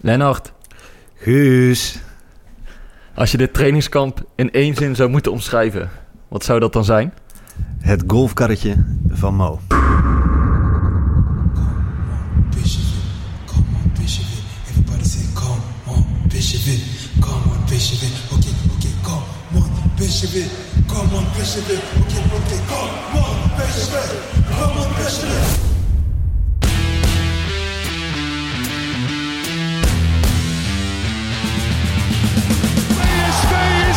Lennart, Guus. als je dit trainingskamp in één zin zou moeten omschrijven, wat zou dat dan zijn? Het golfkarretje van Mo. Come on,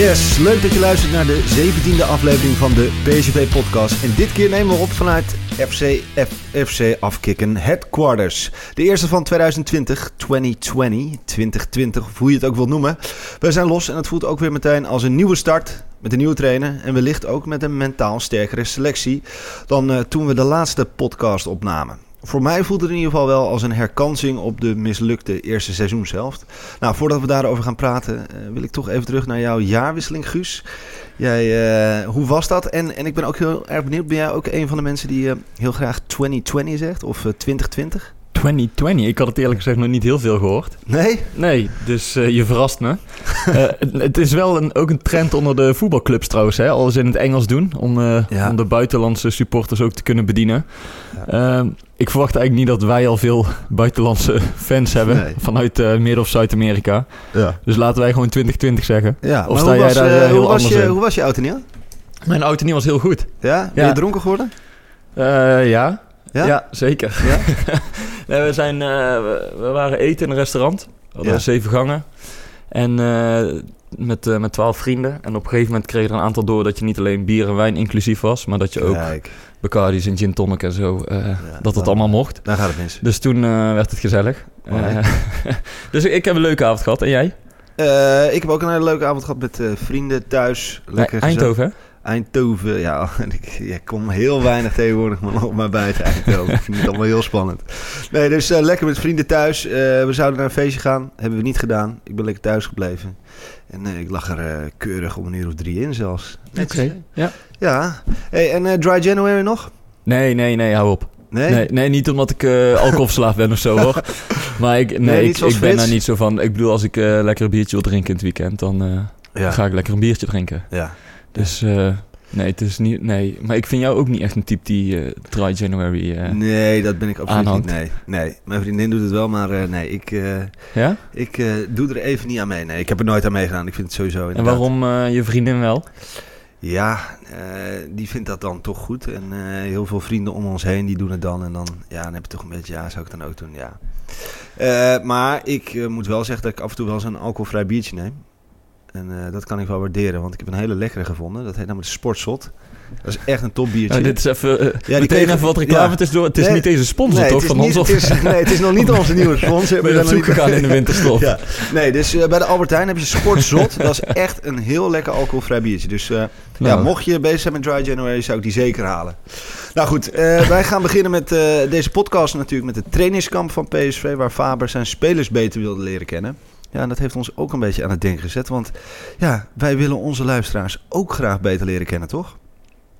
Yes, leuk dat je luistert naar de 17e aflevering van de PSV-podcast. En dit keer nemen we op vanuit FC, FC Afkikken Headquarters. De eerste van 2020, 2020, 2020, of hoe je het ook wilt noemen. We zijn los en het voelt ook weer meteen als een nieuwe start. Met een nieuwe trainer en wellicht ook met een mentaal sterkere selectie dan eh, toen we de laatste podcast opnamen. Voor mij voelt het in ieder geval wel als een herkansing op de mislukte eerste seizoenshelft. Nou, voordat we daarover gaan praten, eh, wil ik toch even terug naar jouw jaarwisseling, Guus. Jij, eh, hoe was dat? En, en ik ben ook heel erg benieuwd, ben jij ook een van de mensen die eh, heel graag 2020 zegt? Of eh, 2020? 2020, ik had het eerlijk gezegd nog niet heel veel gehoord. Nee? Nee, dus eh, je verrast me. Eh, het, het is wel een, ook een trend onder de voetbalclubs trouwens, hè? alles in het Engels doen, om, eh, Ja. om de buitenlandse supporters ook te kunnen bedienen. Ehm, ik verwacht eigenlijk niet dat wij al veel buitenlandse fans hebben Nee. vanuit Midden- of Zuid-Amerika. Ja. Dus laten wij gewoon 2020 zeggen. ja. Of sta jij was, daar, heel hoe was anders je, in? Hoe was je oud en nieuw? Mijn auto niet was heel goed. Ja? Ben je dronken geworden? Ja. Ja? Ja? zeker. Ja? nee, we, zijn, eh, we, we waren eten in een restaurant. We hadden Ja. zeven gangen. En eh, met, eh, met twaalf vrienden. En op een gegeven moment kreeg er een aantal door dat je niet alleen bier en wijn inclusief was. Maar dat je ook Kijk, Bacardi's en gin tonic en zo, dat het dan- allemaal mocht. daar gaat het mis. Dus toen werd het gezellig. Eh, dus ik heb een leuke avond gehad. En jij? Ik heb ook een hele leuke avond gehad met vrienden thuis. Lekker gezellig. Eindhoven, hè? Eindhoven, ja. Ik, ik kom heel weinig tegenwoordig maar op mijn buiten Eindhoven. Ik vind het allemaal heel spannend. Nee, dus eh, lekker met vrienden thuis. Eh, we zouden naar een feestje gaan. Hebben we niet gedaan. Ik ben lekker thuis gebleven. En eh, ik lag er eh, keurig om een uur of drie in zelfs. Oké. Ja. Ja. Hey, en eh, Dry January nog? Nee, nee, nee, hou op. Nee? Nee, nee niet omdat ik eh alcoholverslaafd ben of zo hoor. Maar ik, nee, ik, ben daar niet zo van. Ik bedoel, als ik eh, lekker een biertje wil drinken in het weekend, dan eh, Ja. ga ik lekker een biertje drinken. Ja. Dus eh, nee, het is niet. Nee, maar ik vind jou ook niet echt een type die eh Dry January. eh, Nee, dat ben ik absoluut niet. Nee, nee. Mijn vriendin doet het wel, maar nee, ik, Ja? ik doe er even niet aan mee. Nee, ik heb er nooit aan meegedaan. Ik vind het sowieso En waarom je vriendin wel? Ja, die vindt dat dan toch goed. En heel veel vrienden om ons heen die doen het dan. En dan, ja, dan heb je toch een beetje, ja, zou ik dan ook doen, ja. Maar ik moet wel zeggen dat ik af en toe wel eens een alcoholvrij biertje neem. En eh, dat kan ik wel waarderen, want ik heb een hele lekkere gevonden. Dat heet namelijk de Sportzot. Dat is echt een topbiertje. Nou, dit is even. eh, die meteen kregen- even wat reclame. ja. Het is, door, het is Nee, niet deze sponsor nee, toch van ons? het Of is, nee, het is nog niet onze nieuwe sponsor. We zijn zoek gegaan in de winterstop? Ja. Nee, dus eh, bij de Albert Heijn heb je Sportzot. dat is echt een heel lekker alcoholvrij biertje. Dus ja, Nou. mocht je bezig zijn met Dry January, zou ik die zeker halen. Nou goed, wij gaan beginnen met deze podcast natuurlijk met het trainingskamp van PSV... waar Faber zijn spelers beter wilde leren kennen. Ja, en dat heeft ons ook een beetje aan het denken gezet. Want ja, wij willen onze luisteraars ook graag beter leren kennen, toch?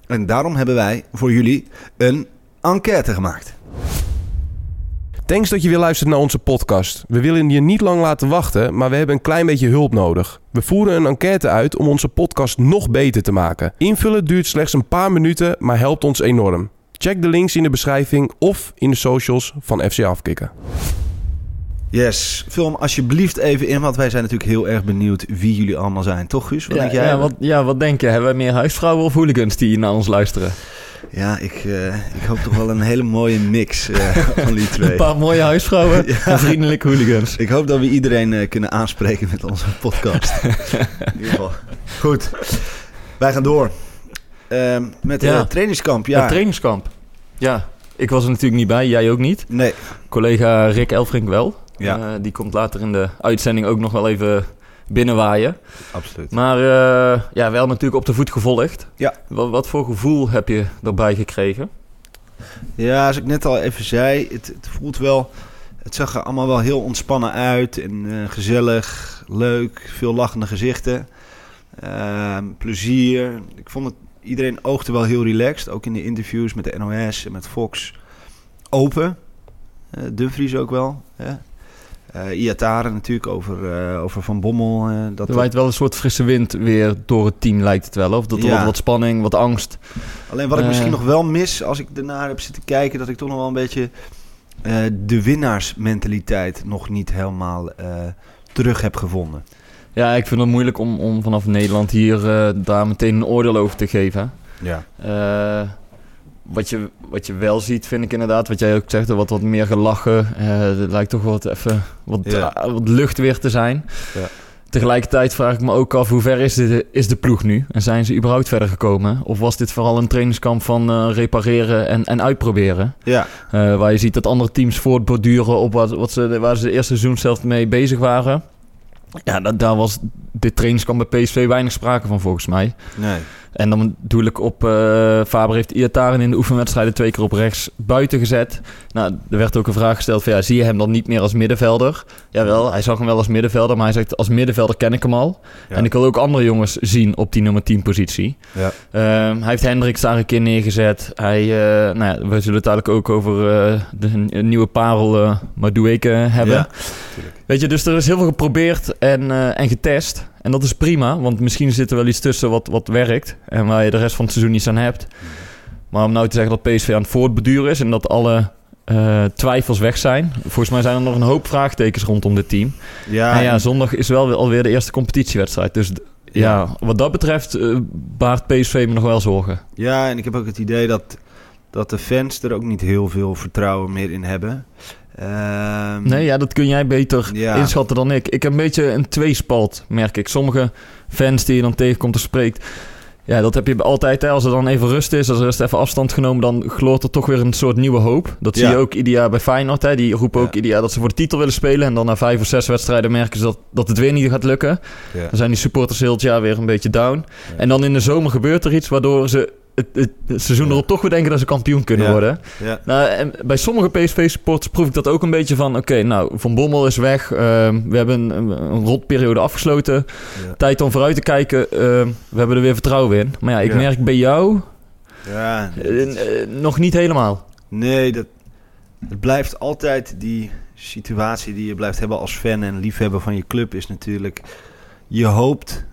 En daarom hebben wij voor jullie een enquête gemaakt. Thanks dat je weer luistert naar onze podcast. We willen je niet lang laten wachten, maar we hebben een klein beetje hulp nodig. We voeren een enquête uit om onze podcast nog beter te maken. Invullen duurt slechts een paar minuten, maar helpt ons enorm. Check de links in de beschrijving of in de socials van FC Afkikken. Yes, hem alsjeblieft even in, want wij zijn natuurlijk heel erg benieuwd wie jullie allemaal zijn. Toch, Guus? Wat ja, denk jij? ja, wat, ja, wat denk je? Hebben wij meer huisvrouwen of hooligans die naar ons luisteren? Ja, ik, eh, ik hoop toch wel een hele mooie mix eh, van die twee. Een paar mooie huisvrouwen en vriendelijke hooligans. Ik hoop dat we iedereen eh, kunnen aanspreken met onze podcast. In ieder geval. Goed, wij gaan door. Ehm, met Ja. het trainingskamp. Ja, Het trainingskamp. Ja, ik was er natuurlijk niet bij, jij ook niet. nee. Collega Rick Elfrink wel. Ja. Eh, die komt later in de uitzending ook nog wel even binnenwaaien. Absoluut. Maar eh, ja, wel natuurlijk op de voet gevolgd. Ja. Wat, wat voor gevoel heb je erbij gekregen? Ja, als ik net al even zei, het, het voelt wel... Het zag er allemaal wel heel ontspannen uit en eh, gezellig, leuk, veel lachende gezichten. Ehm, plezier. Ik vond het, iedereen oogde wel heel relaxed, ook in de interviews met de NOS en met Fox. Open. Eh Dumfries ook wel. Hè? Eh, Iatare natuurlijk over, eh, over Van Bommel. eh, dat Er waait wel een soort frisse wind weer door het team, lijkt het wel. Of dat er Ja. wat, spanning, wat angst. Alleen wat ik misschien nog wel mis als ik ernaar heb zitten kijken, dat ik toch nog wel een beetje de winnaarsmentaliteit nog niet helemaal terug heb gevonden. Ja, ik vind het moeilijk om, om vanaf Nederland hier daar meteen een oordeel over te geven. Ja. Eh, wat, je, wat je wel ziet, vind ik inderdaad, wat jij ook zegt, er wat, wat meer gelachen. Eh er lijkt toch wat even wat, Ja. ah, wat lucht weer te zijn. Ja. Tegelijkertijd vraag ik me ook af, hoe ver is de, is de ploeg nu? En zijn ze überhaupt verder gekomen? Of was dit vooral een trainingskamp van eh, repareren en, en uitproberen? Ja, Eh, waar je ziet dat andere teams voortborduren op wat, wat ze, waar ze de eerste seizoen zelf mee bezig waren. Ja, da- daar was dit trainingskamp bij PSV weinig sprake van volgens mij. nee. En dan doe ik op... eh, Faber heeft Iataren in de oefenwedstrijden twee keer op rechts buiten gezet. Nou, er werd ook een vraag gesteld van... Ja, zie je hem dan niet meer als middenvelder? Jawel, hij zag hem wel als middenvelder. Maar hij zegt, als middenvelder ken ik hem al. Ja. En ik wil ook andere jongens zien op die nummer 10 positie. Ja. Ehm, hij heeft Hendricks daar een keer neergezet. Hij, eh, nou ja, we zullen het dadelijk ook over eh, de nieuwe parel uh, Madueke hebben. Ja, Weet je, dus er is heel veel geprobeerd en, en getest. En dat is prima, want misschien zit er wel iets tussen wat, wat werkt. En waar je de rest van het seizoen niets aan hebt. Maar om nou te zeggen dat PSV aan het voortbeduren is en dat alle eh, twijfels weg zijn. Volgens mij zijn er nog een hoop vraagtekens rondom dit team. Ja, en ja, zondag is wel weer, alweer de eerste competitiewedstrijd. Dus ja, wat dat betreft eh, baart PSV me nog wel zorgen. ja, en ik heb ook het idee dat, dat de fans er ook niet heel veel vertrouwen meer in hebben. Ehm, Nee, ja, dat kun jij beter Ja. inschatten dan ik. Ik heb een beetje een tweespalt, merk ik. Sommige fans die je dan tegenkomt of spreekt... Ja, dat heb je altijd. Hè. Als er dan even rust is, als er even afstand genomen... dan gloort er toch weer een soort nieuwe hoop. Dat zie je ook ieder jaar bij Feyenoord. Hè. Die roepen ook ieder jaar dat ze voor de titel willen spelen... en dan na vijf of zes wedstrijden merken ze dat, dat het weer niet gaat lukken. Dan zijn die supporters heel het jaar weer een beetje down. En dan in de zomer gebeurt er iets... waardoor ze het, het, het seizoen erop toch weer denken dat ze kampioen kunnen Ja. worden. Ja. Nou, en bij sommige PSV-supporters proef ik dat ook een beetje van... oké, nou, Van Bommel is weg. ehm, we hebben een, een rotperiode afgesloten. Ja. Tijd om vooruit te kijken. ehm, we hebben er weer vertrouwen in. Maar ja, ik merk bij jou Ja, eh, eh, nog niet helemaal. Nee, dat, het blijft altijd die situatie die je blijft hebben als fan en liefhebber van je club is natuurlijk... Je hoopt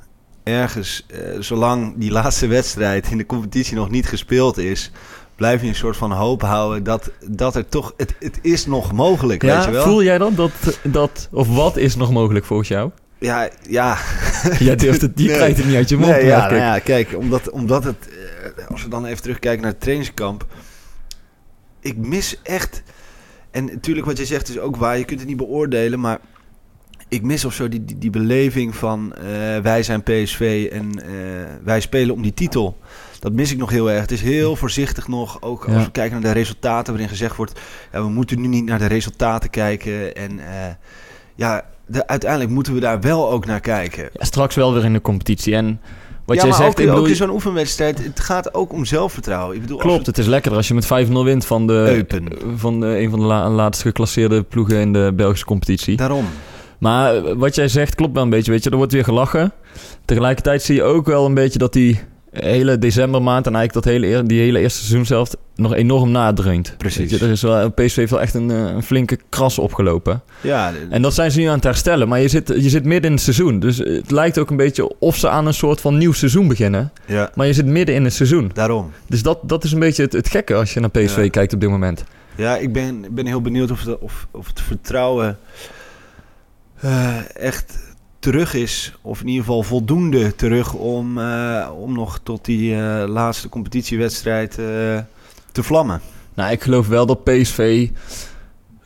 ergens, eh, zolang die laatste wedstrijd in de competitie nog niet gespeeld is... blijf je een soort van hoop houden dat, dat er toch... Het, het is nog mogelijk, weet je wel? voel jij dat, dat, dat... Of wat is nog mogelijk volgens jou? Ja, ja. Jij durft het, je Nee. krijgt het niet uit je mond. Nee, ja, ik. nou ja, kijk, omdat, omdat het... eh, als we dan even terugkijken naar het trainingskamp... Ik mis echt... En natuurlijk wat je zegt is ook waar, je kunt het niet beoordelen, maar... Ik mis of zo die, die, die beleving van eh, wij zijn PSV en eh, wij spelen om die titel. Dat mis ik nog heel erg. Het is heel voorzichtig nog, ook als Ja. we kijken naar de resultaten waarin gezegd wordt... Ja, we moeten nu niet naar de resultaten kijken en... eh, ja, de, uiteindelijk moeten we daar wel ook naar kijken. Ja, straks wel weer in de competitie. En wat ja, jij maar zegt, ook, ik bedoel, ook in zo'n oefenwedstrijd, het gaat ook om zelfvertrouwen. Ik bedoel, klopt. Het is lekkerder als je met 5-0 wint van, de, Eupen. van de, een van de la- laatst geclasseerde ploegen in de Belgische competitie. daarom. Maar eh, wat jij zegt klopt wel een beetje, weet je. Er wordt weer gelachen. Tegelijkertijd zie je ook wel een beetje dat die hele decembermaand... en eigenlijk dat hele, die hele eerste seizoen zelf nog enorm nadreunt. Precies. Je, er is wel, PSV heeft wel echt een, eh, een flinke kras opgelopen. Ja, En dat zijn ze nu aan het herstellen. Maar je zit, je zit midden in het seizoen. Dus het lijkt ook een beetje of ze aan een soort van nieuw seizoen beginnen. ja, Maar je zit midden in het seizoen. daarom. Dus dat, dat is een beetje het, het gekke als je naar PSV Ja. kijkt op dit moment. Ja, ik ben, ben heel benieuwd of, de, of, of het vertrouwen eh, echt terug is. Of in ieder geval voldoende terug om, eh, om nog tot die eh, laatste competitiewedstrijd te vlammen. Nou, ik geloof wel dat PSV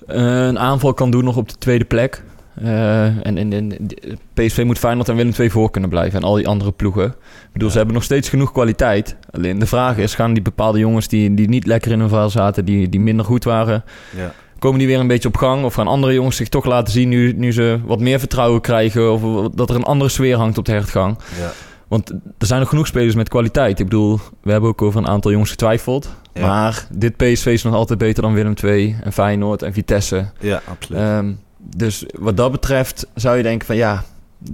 een aanval kan doen nog op de tweede plek. En, en, en PSV moet Feyenoord en Willem II voor kunnen blijven. En al die andere ploegen. Ik bedoel, ze hebben nog steeds genoeg kwaliteit. Alleen de vraag is, gaan die bepaalde jongens die, die niet lekker in hun vel zaten... Die, die minder goed waren, Ja. Komen die weer een beetje op gang? Of gaan andere jongens zich toch laten zien nu, nu ze wat meer vertrouwen krijgen? Of dat er een andere sfeer hangt op de hertgang? Ja. Want er zijn nog genoeg spelers met kwaliteit. Ik bedoel, we hebben ook over een aantal jongens getwijfeld. Ja. Maar dit PSV is nog altijd beter dan Willem II en Feyenoord en Vitesse. ja, absoluut. Ehm, dus wat dat betreft zou je denken van ja,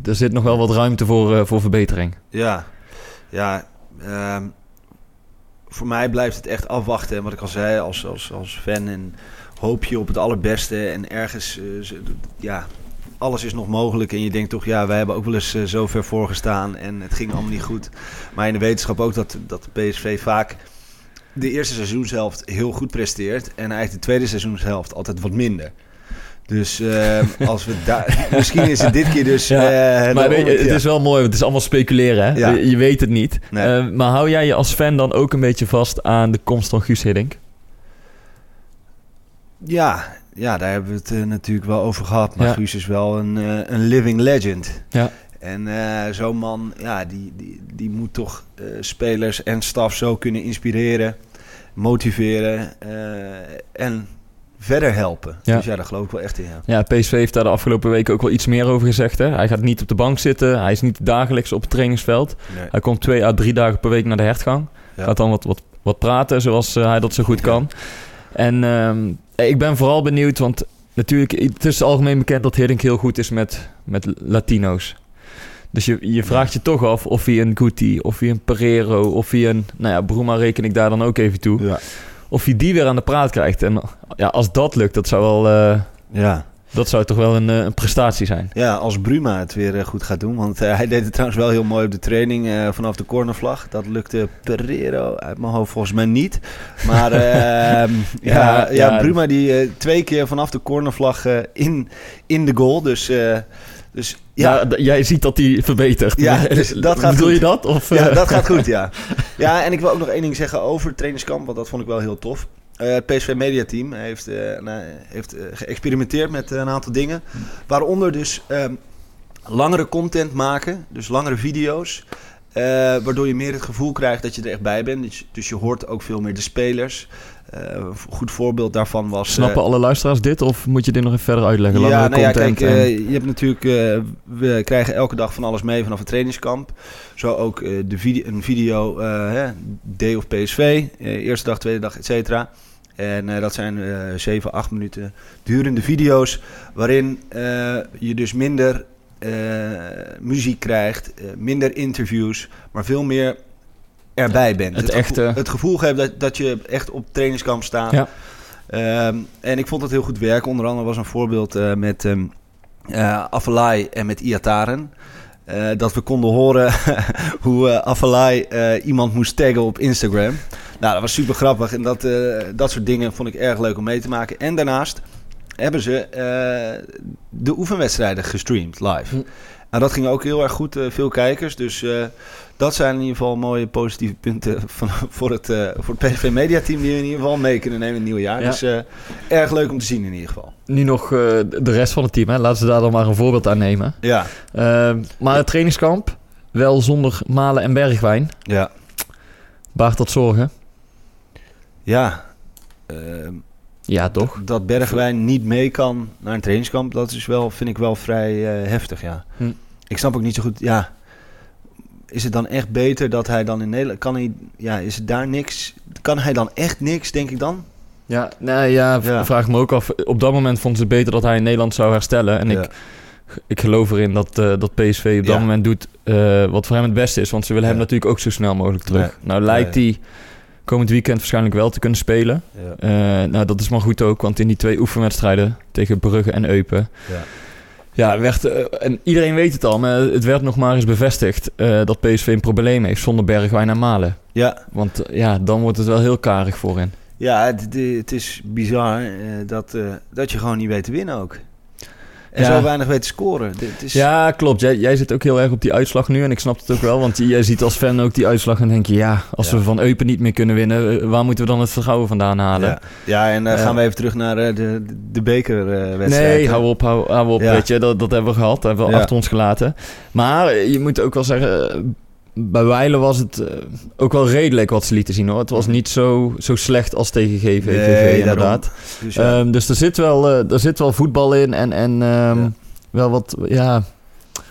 er zit nog wel wat ruimte voor, eh, voor verbetering. Ja, ja ehm, voor mij blijft het echt afwachten. En wat ik al zei, als, als, als fan en hoop je op het allerbeste. En ergens, eh, ja, alles is nog mogelijk. En je denkt toch, ja, wij hebben ook wel eens eh, zo ver voorgestaan. En het ging allemaal niet goed. Maar in de wetenschap ook dat, dat de PSV vaak de eerste seizoenshelft heel goed presteert. En eigenlijk de tweede seizoenshelft altijd wat minder. Dus ehm, als we daar... Misschien is het dit keer dus... Ja, eh, maar de- weet je, het ja. is wel mooi, want het is allemaal speculeren. Hè? Ja. Je, je weet het niet. Nee. Eh, maar hou jij je als fan dan ook een beetje vast aan de komst van Guus Hiddink? Ja, ja, daar hebben we het eh, natuurlijk wel over gehad. Maar Ja. Guus is wel een, eh, een living legend. Ja. En eh, zo'n man, ja, die, die, die moet toch spelers en staf zo kunnen inspireren, motiveren en verder helpen. Ja. Dus ja, daar geloof ik wel echt in. Ja. Ja, PSV heeft daar de afgelopen weken ook wel iets meer over gezegd. Hè? Hij gaat niet op de bank zitten. Hij is niet dagelijks op het trainingsveld. Nee. Hij komt twee à drie dagen per week naar de hertgang. Gaat dan wat, wat, wat praten zoals hij dat zo goed kan. En ehm, ik ben vooral benieuwd, want natuurlijk, het is algemeen bekend dat Hiddink heel goed is met, met Latino's. Dus je, je vraagt je toch af of hij een Guti, of hij een Pereiro, of hij een... Nou ja, Bruma reken ik daar dan ook even toe. Ja. Of hij die weer aan de praat krijgt. En ja, als dat lukt, dat zou wel... eh, Ja. Dat zou toch wel een, eh, een prestatie zijn. ja, als Bruma het weer eh, goed gaat doen. Want eh, hij deed het trouwens wel heel mooi op de training vanaf de cornervlag. Dat lukte Pereiro uit mijn hoofd volgens mij niet. Maar ehm, ja, ja, ja. Bruma die twee keer vanaf de cornervlag in, in de goal. Dus, dus ja, jij ziet dat hij verbetert. Ja, dus dat gaat Bedoel goed. je dat? Of, ja, dat gaat goed, ja. Ja, en ik wil ook nog één ding zeggen over het trainingskamp. Want dat vond ik wel heel tof. Eh, het PSV Media Team heeft, nou, heeft eh, geëxperimenteerd met een aantal dingen. Waaronder dus ehm, langere content maken. Dus langere video's. waardoor je meer het gevoel krijgt dat je er echt bij bent. Dus, dus je hoort ook veel meer de spelers. Eh, een goed voorbeeld daarvan was... eh, Snappen alle luisteraars dit? Of moet je dit nog even verder uitleggen? ja, nou ja, kijk, en- eh, je hebt natuurlijk, eh, we krijgen elke dag van alles mee vanaf het trainingskamp. Zo ook eh, de video, een video, eh, hè, Day of PSV, eh, eerste dag, tweede dag, et cetera. En eh, dat zijn eh 7, 8 minuten durende video's, waarin eh, je dus minder eh, muziek krijgt, eh, minder interviews, maar veel meer erbij bent. Het gevoel, echte. het gevoel geeft dat, dat je echt op trainingskamp staat. Ja. Ehm, en ik vond het heel goed werken. Onder andere was een voorbeeld eh, met ehm eh, Avalai en met Iataren. Eh, dat we konden horen hoe Avalai eh, iemand moest taggen op Instagram. Nou, dat was super grappig. En dat, dat soort dingen vond ik erg leuk om mee te maken. En daarnaast hebben ze de oefenwedstrijden gestreamd live. Hm. En dat ging ook heel erg goed. eh, veel kijkers. Dus eh, dat zijn in ieder geval mooie positieve punten van, voor, het, eh, voor het PSV Media Team die we in ieder geval mee kunnen nemen in het nieuwe jaar. Ja. Dus erg leuk om te zien in ieder geval. Nu nog de rest van het team. Hè? Laten ze daar dan maar een voorbeeld aan nemen. Ja, Ehm, maar het trainingskamp, wel zonder Malen en Bergwijn. ja, Baart dat zorgen? ja. Ehm, Ja, toch? dat Bergwijn niet mee kan naar een trainingskamp, dat is wel, vind ik wel vrij eh, heftig, ja. Hm. Ik snap ook niet zo goed, ja. Is het dan echt beter dat hij dan in Nederland... Kan hij, ja, is het daar niks... Kan hij dan echt niks, denk ik dan? Ja, nee, ja, vraag me ook af. Op dat moment vonden ze het beter dat hij in Nederland zou herstellen. En Ja. ik, ik geloof erin dat, eh, dat PSV op dat Ja. moment doet eh, wat voor hem het beste is. Want ze willen hem natuurlijk ook zo snel mogelijk terug. Nou lijkt hij komend weekend waarschijnlijk wel te kunnen spelen. Ja. Eh, nou, dat is maar goed ook, want in die twee oefenwedstrijden tegen Brugge en Eupen... Ja. Ja, werd, eh, en iedereen weet het al, maar het werd nog maar eens bevestigd eh, dat PSV een probleem heeft zonder Bergwijn en Malen. Ja, Want ja, dan wordt het wel heel karig voorin. ja het, het- is bizar dat, dat je gewoon niet weet te winnen ook. En Ja. zo weinig weet te scoren. Dit is, Ja, klopt. Jij, jij zit ook heel erg op die uitslag nu. En ik snap het ook wel. Want jij ziet als fan ook die uitslag. En denk je, ja, als Ja. we van Eupen niet meer kunnen winnen... eh, waar moeten we dan het vertrouwen vandaan halen? Ja, ja en Ja. gaan we even terug naar de, de bekerwedstrijd. Nee, hou op, hou, hou op. Weet je, dat, dat hebben we gehad. Dat hebben we achter ons gelaten. Maar je moet ook wel zeggen... Bij Weilen was het eh, ook wel redelijk wat ze lieten zien hoor. Het was niet zo, zo slecht als tegen Nee, inderdaad. Dus, ja. Ehm, dus er zit, wel, eh, er zit wel voetbal in en, en ehm, Ja. wel wat, ja,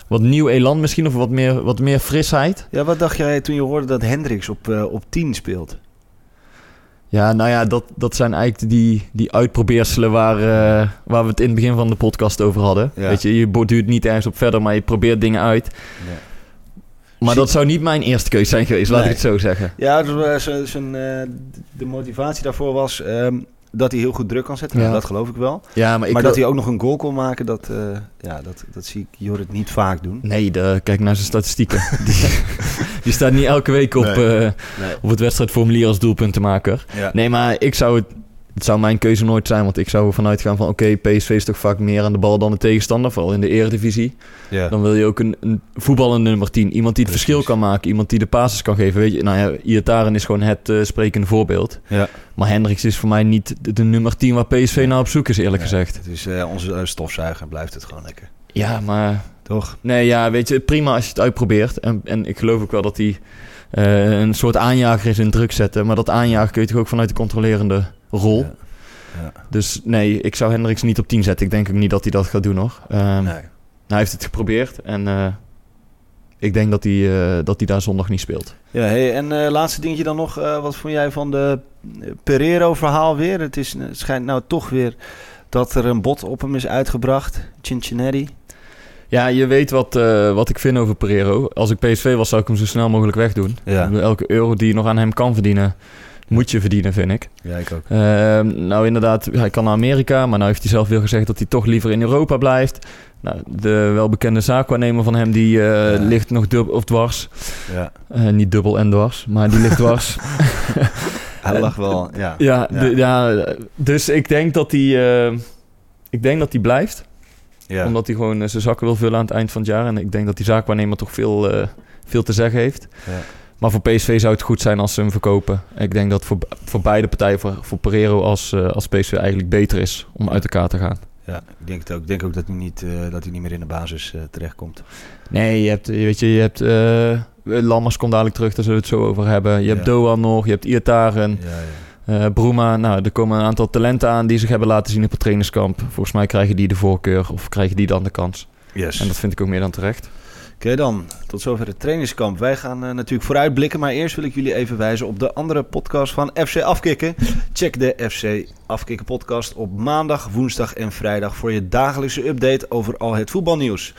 wat nieuw elan misschien of wat meer, wat meer frisheid. ja, wat dacht jij toen je hoorde dat Hendricks op, eh, op 10 speelt? Ja, nou ja, dat, dat zijn eigenlijk die, die uitprobeerselen waar, waar we het in het begin van de podcast over hadden. Ja. Weet je, je duurt niet ergens op verder, maar je probeert dingen uit. Maar dat zou niet mijn eerste keus zijn geweest, laat Nee. ik het zo zeggen. Ja, dus, eh, zijn- zijn, eh, de motivatie daarvoor was ehm, dat hij heel goed druk kan zetten. Ja. Nou, dat geloof ik wel. Ja, maar ik maar wil- dat hij ook nog een goal kon maken, dat, eh, ja, dat, dat zie ik Jorrit niet vaak doen. Nee, de, kijk naar zijn statistieken. die, die staat niet elke week op, Nee. eh, Nee. op het wedstrijdformulier als doelpuntenmaker. Ja. Nee, maar ik zou het... Het zou mijn keuze nooit zijn, want ik zou ervan uitgaan van... Oké, PSV is toch vaak meer aan de bal dan de tegenstander, vooral in de eredivisie. Ja. Dan wil je ook een, een voetballende nummer 10. Iemand die het Precies. verschil kan maken, iemand die de passes kan geven. Weet je, nou ja, Iataren is gewoon het eh, sprekende voorbeeld. Ja. Maar Hendricks is voor mij niet de, de nummer 10 waar PSV naar op zoek is, eerlijk gezegd. Het is eh, onze eh, stofzuiger, blijft het gewoon lekker. Ja, maar... Toch? Nee, ja, weet je, prima als je het uitprobeert. En, en ik geloof ook wel dat hij een soort aanjager is in druk zetten. Maar dat aanjagen kun je toch ook vanuit de controlerende rol. Ja. Ja. Dus nee, ik zou Hendricks niet op 10 zetten. Ik denk ook niet dat hij dat gaat doen nog. Ehm, Nee. Hij heeft het geprobeerd en eh, ik denk dat hij, eh, dat hij daar zondag niet speelt. Ja, hey, en eh, laatste dingetje dan nog. wat vond jij van de Pereiro-verhaal weer? Het, is, het schijnt nou toch weer dat er een bot op hem is uitgebracht. Cincinnati. Ja, je weet wat, wat ik vind over Pereiro. Als ik PSV was, zou ik hem zo snel mogelijk wegdoen. Ja. Elke euro die je nog aan hem kan verdienen, moet je verdienen, vind ik. Ja, ik ook. Ehm, nou, inderdaad, hij kan naar Amerika, maar nou heeft hij zelf weer gezegd dat hij toch liever in Europa blijft. Nou, de welbekende zaakwaarnemer van hem, die eh, Ja. ligt nog dubbel of dwars. Ja. Eh, niet dubbel en dwars, maar die ligt dwars. Hij lag wel, ja. ja, Ja. dus ik denk dat hij, eh, ik denk dat hij blijft. Ja. Omdat hij gewoon zijn zakken wil vullen aan het eind van het jaar. En ik denk dat die zaakwaarnemer toch veel, veel te zeggen heeft. Ja. Maar voor PSV zou het goed zijn als ze hem verkopen. Ik denk dat voor, voor beide partijen, voor, voor Pereiro als, eh, als PSV eigenlijk beter is om uit elkaar te gaan. Ja, ik denk het ook. Ik denk ook dat hij niet, eh, dat hij niet meer in de basis eh, terechtkomt. Nee, je hebt, je weet je, je hebt Lammers komt dadelijk terug, daar zullen we het zo over hebben. Je hebt Ja. Doan nog, je hebt Iataren, Ja, ja. Bruma. Nou, er komen een aantal talenten aan die zich hebben laten zien op het trainerskamp. Volgens mij krijgen die de voorkeur of krijgen die dan de kans. Yes. En dat vind ik ook meer dan terecht. Oké dan, tot zover het trainingskamp. Wij gaan eh, natuurlijk vooruitblikken, maar eerst wil ik jullie even wijzen op de andere podcast van FC Afkikken. Check de FC Afkikken podcast op maandag, woensdag en vrijdag voor je dagelijkse update over al het voetbalnieuws.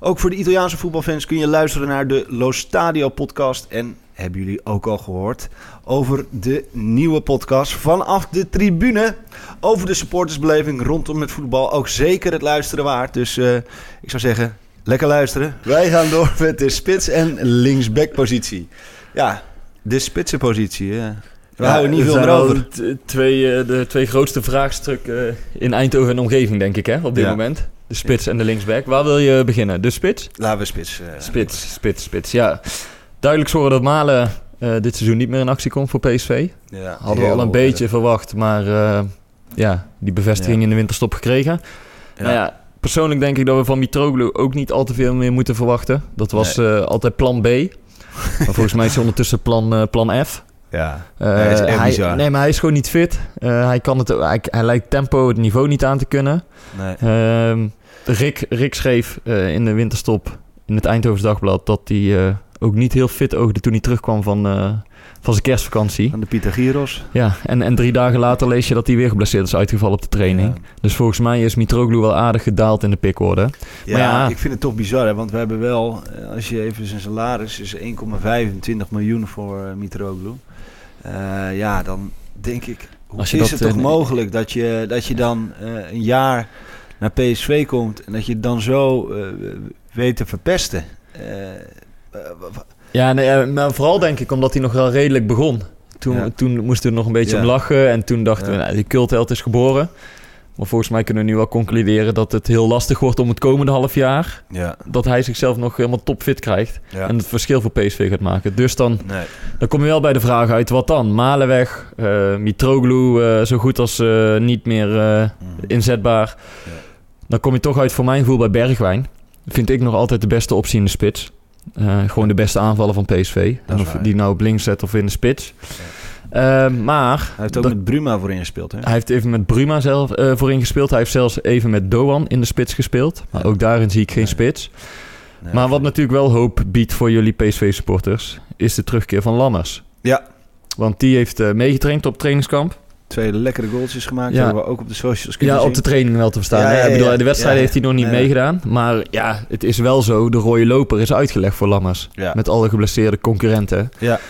Ook voor de Italiaanse voetbalfans kun je luisteren naar de Lo Stadio podcast en hebben jullie ook al gehoord over de nieuwe podcast vanaf de tribune over de supportersbeleving rondom het voetbal. Ook zeker het luisteren waard. Dus eh, ik zou zeggen, lekker luisteren. Wij gaan door met de spits- en linksbackpositie. Ja, de spitsenpositie. Ja. We houden niet veel meer over. Twee, eh, de twee grootste vraagstukken eh, in Eindhoven en omgeving, denk ik, hè, op dit Ja. moment. De spits en de linksback. Waar wil je beginnen? De spits? Laten we spits. eh, Spits, spits, spits. Ja, duidelijk zorgen dat Malen eh, dit seizoen niet meer in actie komt voor PSV. Ja, Hadden we al een beetje verwacht, maar eh, ja, die bevestiging Ja. in de winterstop gekregen. Ja. Nou ja, persoonlijk denk ik dat we van Mitroglou ook niet al te veel meer moeten verwachten. Dat was eh, altijd plan B. maar volgens mij is hij ondertussen plan, eh, plan F. Ja, dat is echt hij, bizar. nee, maar hij is gewoon niet fit. Hij, kan het, hij, hij lijkt tempo het niveau niet aan te kunnen. nee. Ehm, Rick, Rick schreef in de winterstop in het Eindhovens Dagblad dat hij ook niet heel fit oogde toen hij terugkwam van, van zijn kerstvakantie. Van de Pieter Gyros. Ja, en, en drie dagen later lees je dat hij weer geblesseerd is uitgevallen op de training. Ja. Dus volgens mij is Mitroglou wel aardig gedaald in de pickorde. Ja, Maar ja. ik vind het toch bizar, hè? want we hebben wel, eh, als je even zijn salaris is 1,25 miljoen voor eh, Mitroglou. Eh, ja, dan denk ik, hoe Als je is dat, het toch mogelijk dat je, dat je dan een jaar naar PSV komt en dat je het dan zo eh, weet te verpesten? Ja, nee, eh, maar vooral denk ik omdat hij nog wel redelijk begon. Toen, Ja. toen moesten we nog een beetje Ja. om lachen en toen dachten Ja. we, nou, die cultheld is geboren. Maar volgens mij kunnen we nu wel concluderen dat het heel lastig wordt om het komende half jaar. Ja, Dat hij zichzelf nog helemaal topfit krijgt. En het verschil voor PSV gaat maken. Dus dan, Nee. dan kom je wel bij de vraag uit, wat dan? Malen weg, eh, Mitroglou eh, zo goed als niet meer eh, inzetbaar. Ja. Dan kom je toch uit voor mijn gevoel bij Bergwijn. Vind ik nog altijd de beste optie in de spits. Eh, gewoon de beste aanvaller van PSV. En of waar. die nou op links zet of in de spits. Eh, maar Hij heeft ook dat- met Bruma voorin gespeeld, hè? hij heeft even met Bruma zelf eh, voorin gespeeld. Hij heeft zelfs even met Doan in de spits gespeeld. Maar Ja. ook daarin zie ik geen Nee. spits. Nee, Maar wat natuurlijk wel hoop biedt voor jullie PSV-supporters... is de terugkeer van Lammers. Ja. Want die heeft meegetraind op trainingskamp. Twee lekkere goaltjes gemaakt. Ja. hebben we ook op de socials kunnen Ja, zien. op de training wel te verstaan. Ja, bedoel, de wedstrijd heeft hij nog niet meegedaan. Maar ja, het is wel zo. De rode loper is uitgelegd voor Lammers. Ja. Met alle geblesseerde concurrenten. Ja.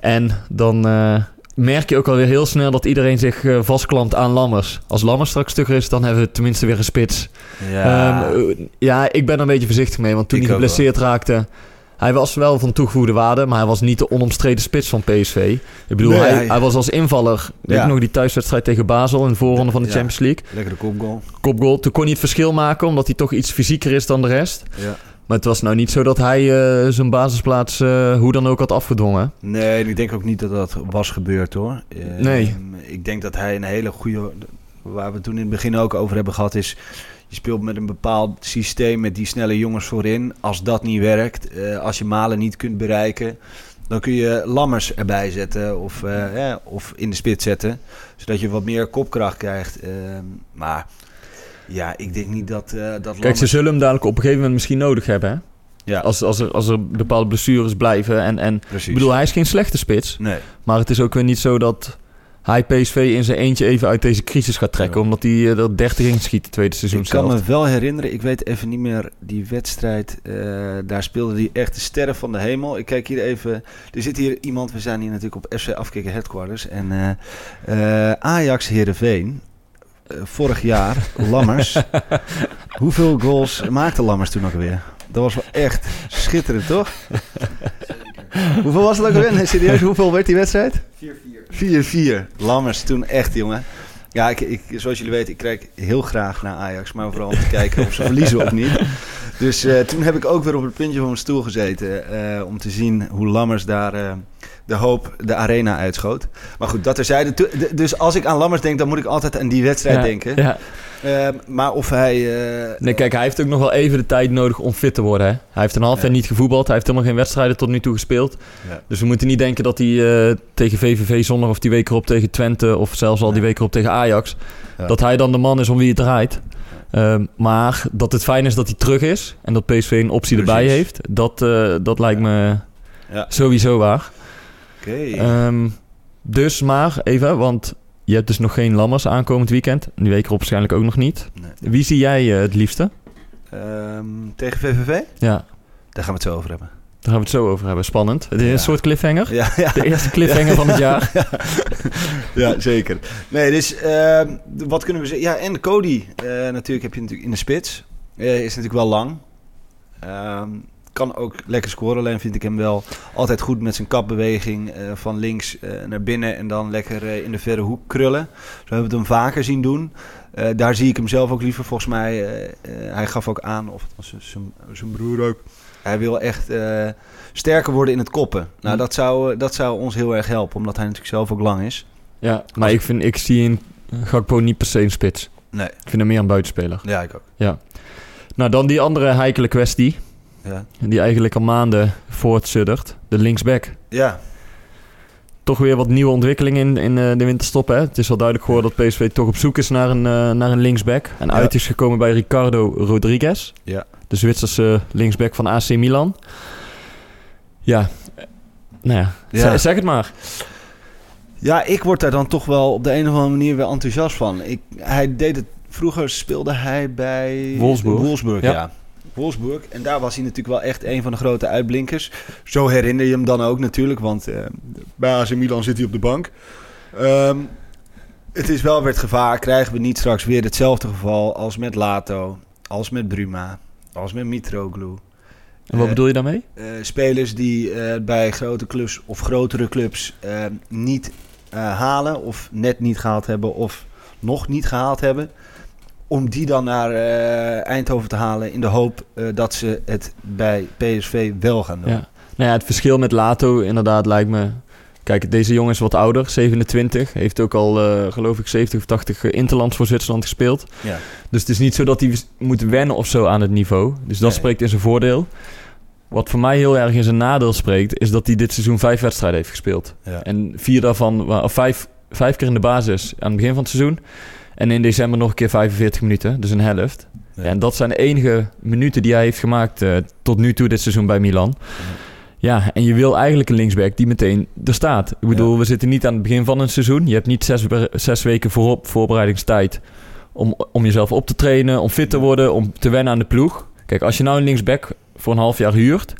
En dan eh, merk je ook alweer heel snel dat iedereen zich eh, vastklampt aan Lammers. Als Lammers straks stuk is, dan hebben we tenminste weer een spits. Ja. Ehm, eh, ja, ik ben er een beetje voorzichtig mee. Want toen Ik hij geblesseerd raakte... Hij was wel van toegevoegde waarde, maar hij was niet de onomstreden spits van PSV. Ik bedoel, Nee, hij, hij- hij was als invaller... Ja. je nog die thuiswedstrijd tegen Basel in de voorronde van de Ja. Champions League? Lekkere kopgoal. Kopgoal. Toen kon hij het verschil maken, omdat hij toch iets fysieker is dan de rest. Ja. Maar het was nou niet zo dat hij eh, zijn basisplaats eh, hoe dan ook had afgedwongen. Nee, ik denk ook niet dat dat was gebeurd hoor. Nee. Ik denk dat hij een hele goede. Waar we toen in het begin ook over hebben gehad, is. Je speelt met een bepaald systeem met die snelle jongens voorin. Als dat niet werkt, eh, als je Malen niet kunt bereiken, dan kun je Lammers erbij zetten of, eh, of in de spits zetten. Zodat je wat meer kopkracht krijgt. Eh, maar ja, ik denk niet dat, eh dat Kijk, ze zullen hem dadelijk op een gegeven moment misschien nodig hebben. Hè? Ja, Als, als, er, als er bepaalde blessures blijven. En, en precies. ik bedoel, hij is geen slechte spits. nee. Maar het is ook weer niet zo dat hij PSV in zijn eentje even uit deze crisis gaat trekken. Ja. Omdat hij eh, er 30 in schiet het tweede seizoen Ik kan zelf. me wel herinneren, ik weet even niet meer die wedstrijd. eh, daar speelde hij echt de sterren van de hemel. Ik kijk hier even. Er zit hier iemand, we zijn hier natuurlijk op FC Afkikken Headquarters. En eh, eh, Ajax Heerenveen, eh, vorig jaar, Lammers. Hoeveel goals maakte Lammers toen ook weer? Dat was wel echt schitterend, toch? Hoeveel was het ook alweer? Nee, serieus, hoeveel werd die wedstrijd? 4-4. 4-4. Lammers toen echt, jongen. Ja, ik, ik, zoals jullie weten, ik kijk heel graag naar Ajax. Maar vooral om te kijken of ze verliezen of niet. Dus eh, toen heb ik ook weer op het puntje van mijn stoel gezeten. eh, om te zien hoe Lammers daar eh, de hoop de arena uitschoot. Maar goed, dat terzijde. Tu- d- Dus als ik aan Lammers denk, dan moet ik altijd aan die wedstrijd Ja, denken. Ja. Eh, maar of hij... eh, Nee, kijk, hij heeft ook nog wel even de tijd nodig om fit te worden. Hè? Hij heeft een half Ja. jaar niet gevoetbald. Hij heeft helemaal geen wedstrijden tot nu toe gespeeld. Ja. Dus we moeten niet denken dat hij eh, tegen VVV zondag of die week erop tegen Twente... of zelfs al die week erop tegen Ajax... Ja. dat hij dan de man is om wie het draait. Ehm, maar dat het fijn is dat hij terug is... en dat PSV een optie erbij heeft... dat, eh, dat lijkt me Ja. sowieso waar. Oké. Ehm, dus maar even, want je hebt dus nog geen Lammers aankomend weekend. Die week erop waarschijnlijk ook nog niet. Nee. Wie zie jij eh, het liefste? Ehm, tegen VVV? Ja, Daar gaan we het zo over hebben. daar gaan we het zo over hebben. Spannend. Het is Ja. een soort cliffhanger. Ja, ja. De eerste cliffhanger van het jaar. ja, zeker. Nee, dus ehm, wat kunnen we zeggen? Ja, en Cody. eh, natuurlijk heb je natuurlijk in de spits. Eh, is natuurlijk wel lang. Ehm, kan ook lekker scoren. Alleen vind ik hem wel altijd goed met zijn kapbeweging eh, van links eh, naar binnen. En dan lekker eh, in de verre hoek krullen. Zo hebben we het hem vaker zien doen. Daar zie ik hem zelf ook liever. Volgens mij, hij gaf ook aan, of het was zijn- broer ook. Hij wil echt sterker worden in het koppen. Nou, Hm. dat zou, dat zou ons heel erg helpen. Omdat hij natuurlijk zelf ook lang is. Ja, maar ik, vind, ik zie in Gakpo niet per se een spits. Nee. Ik vind hem meer een buitenspeler. Ja, ik ook. Nou, dan die andere heikele kwestie. Ja. Die eigenlijk al maanden voortsuddert. De linksback. Ja. Toch weer wat nieuwe ontwikkelingen in, in eh, de winterstop. Hè? Het is wel duidelijk geworden dat PSV toch op zoek is naar een, eh, naar een linksback. En Ja. uit is gekomen bij Ricardo Rodriguez. Ja. De Zwitserse linksback van AC Milan. Ja, nou ja, Ja. Zeg, zeg het maar. Ja, ik word daar dan toch wel op de een of andere manier weer enthousiast van. Ik, hij deed het, vroeger speelde hij bij Wolfsburg. Wolfsburg, ja. Ja. Wolfsburg. En daar was hij natuurlijk wel echt een van de grote uitblinkers. Zo herinner je hem dan ook natuurlijk, want eh, bij AC Milan zit hij op de bank. Ehm, het is wel weer het gevaar, krijgen we niet straks weer hetzelfde geval als met Lato, als met Bruma, als met Mitroglou. En wat Eh, bedoel je daarmee? Eh, spelers die bij grote clubs of grotere clubs niet halen of net niet gehaald hebben of nog niet gehaald hebben. Om die dan naar eh, Eindhoven te halen in de hoop eh, dat ze het bij PSV wel gaan doen. Ja. Nou ja, het verschil met Lato inderdaad lijkt me... Kijk, deze jongen is wat ouder, 27. Heeft ook al, eh, geloof ik, 70 of 80 interlands voor Zwitserland gespeeld. Ja. Dus het is niet zo dat hij moet wennen of zo aan het niveau. Dus dat Nee. spreekt in zijn voordeel. Wat voor mij heel erg in zijn nadeel spreekt... is dat hij dit seizoen vijf wedstrijden heeft gespeeld. Ja. En vier daarvan, of vijf, vijf keer in de basis aan het begin van het seizoen. En in december nog een keer 45 minuten, dus een helft. Ja. En dat zijn de enige minuten die hij heeft gemaakt eh, tot nu toe dit seizoen bij Milan. Ja, en je wil eigenlijk een linksback die meteen er staat. Ik bedoel, Ja. we zitten niet aan het begin van een seizoen. Je hebt niet zes, zes weken voorop voorbereidingstijd om, om jezelf op te trainen, om fit te worden, om te wennen aan de ploeg. Kijk, als je nou een linksback voor een half jaar huurt,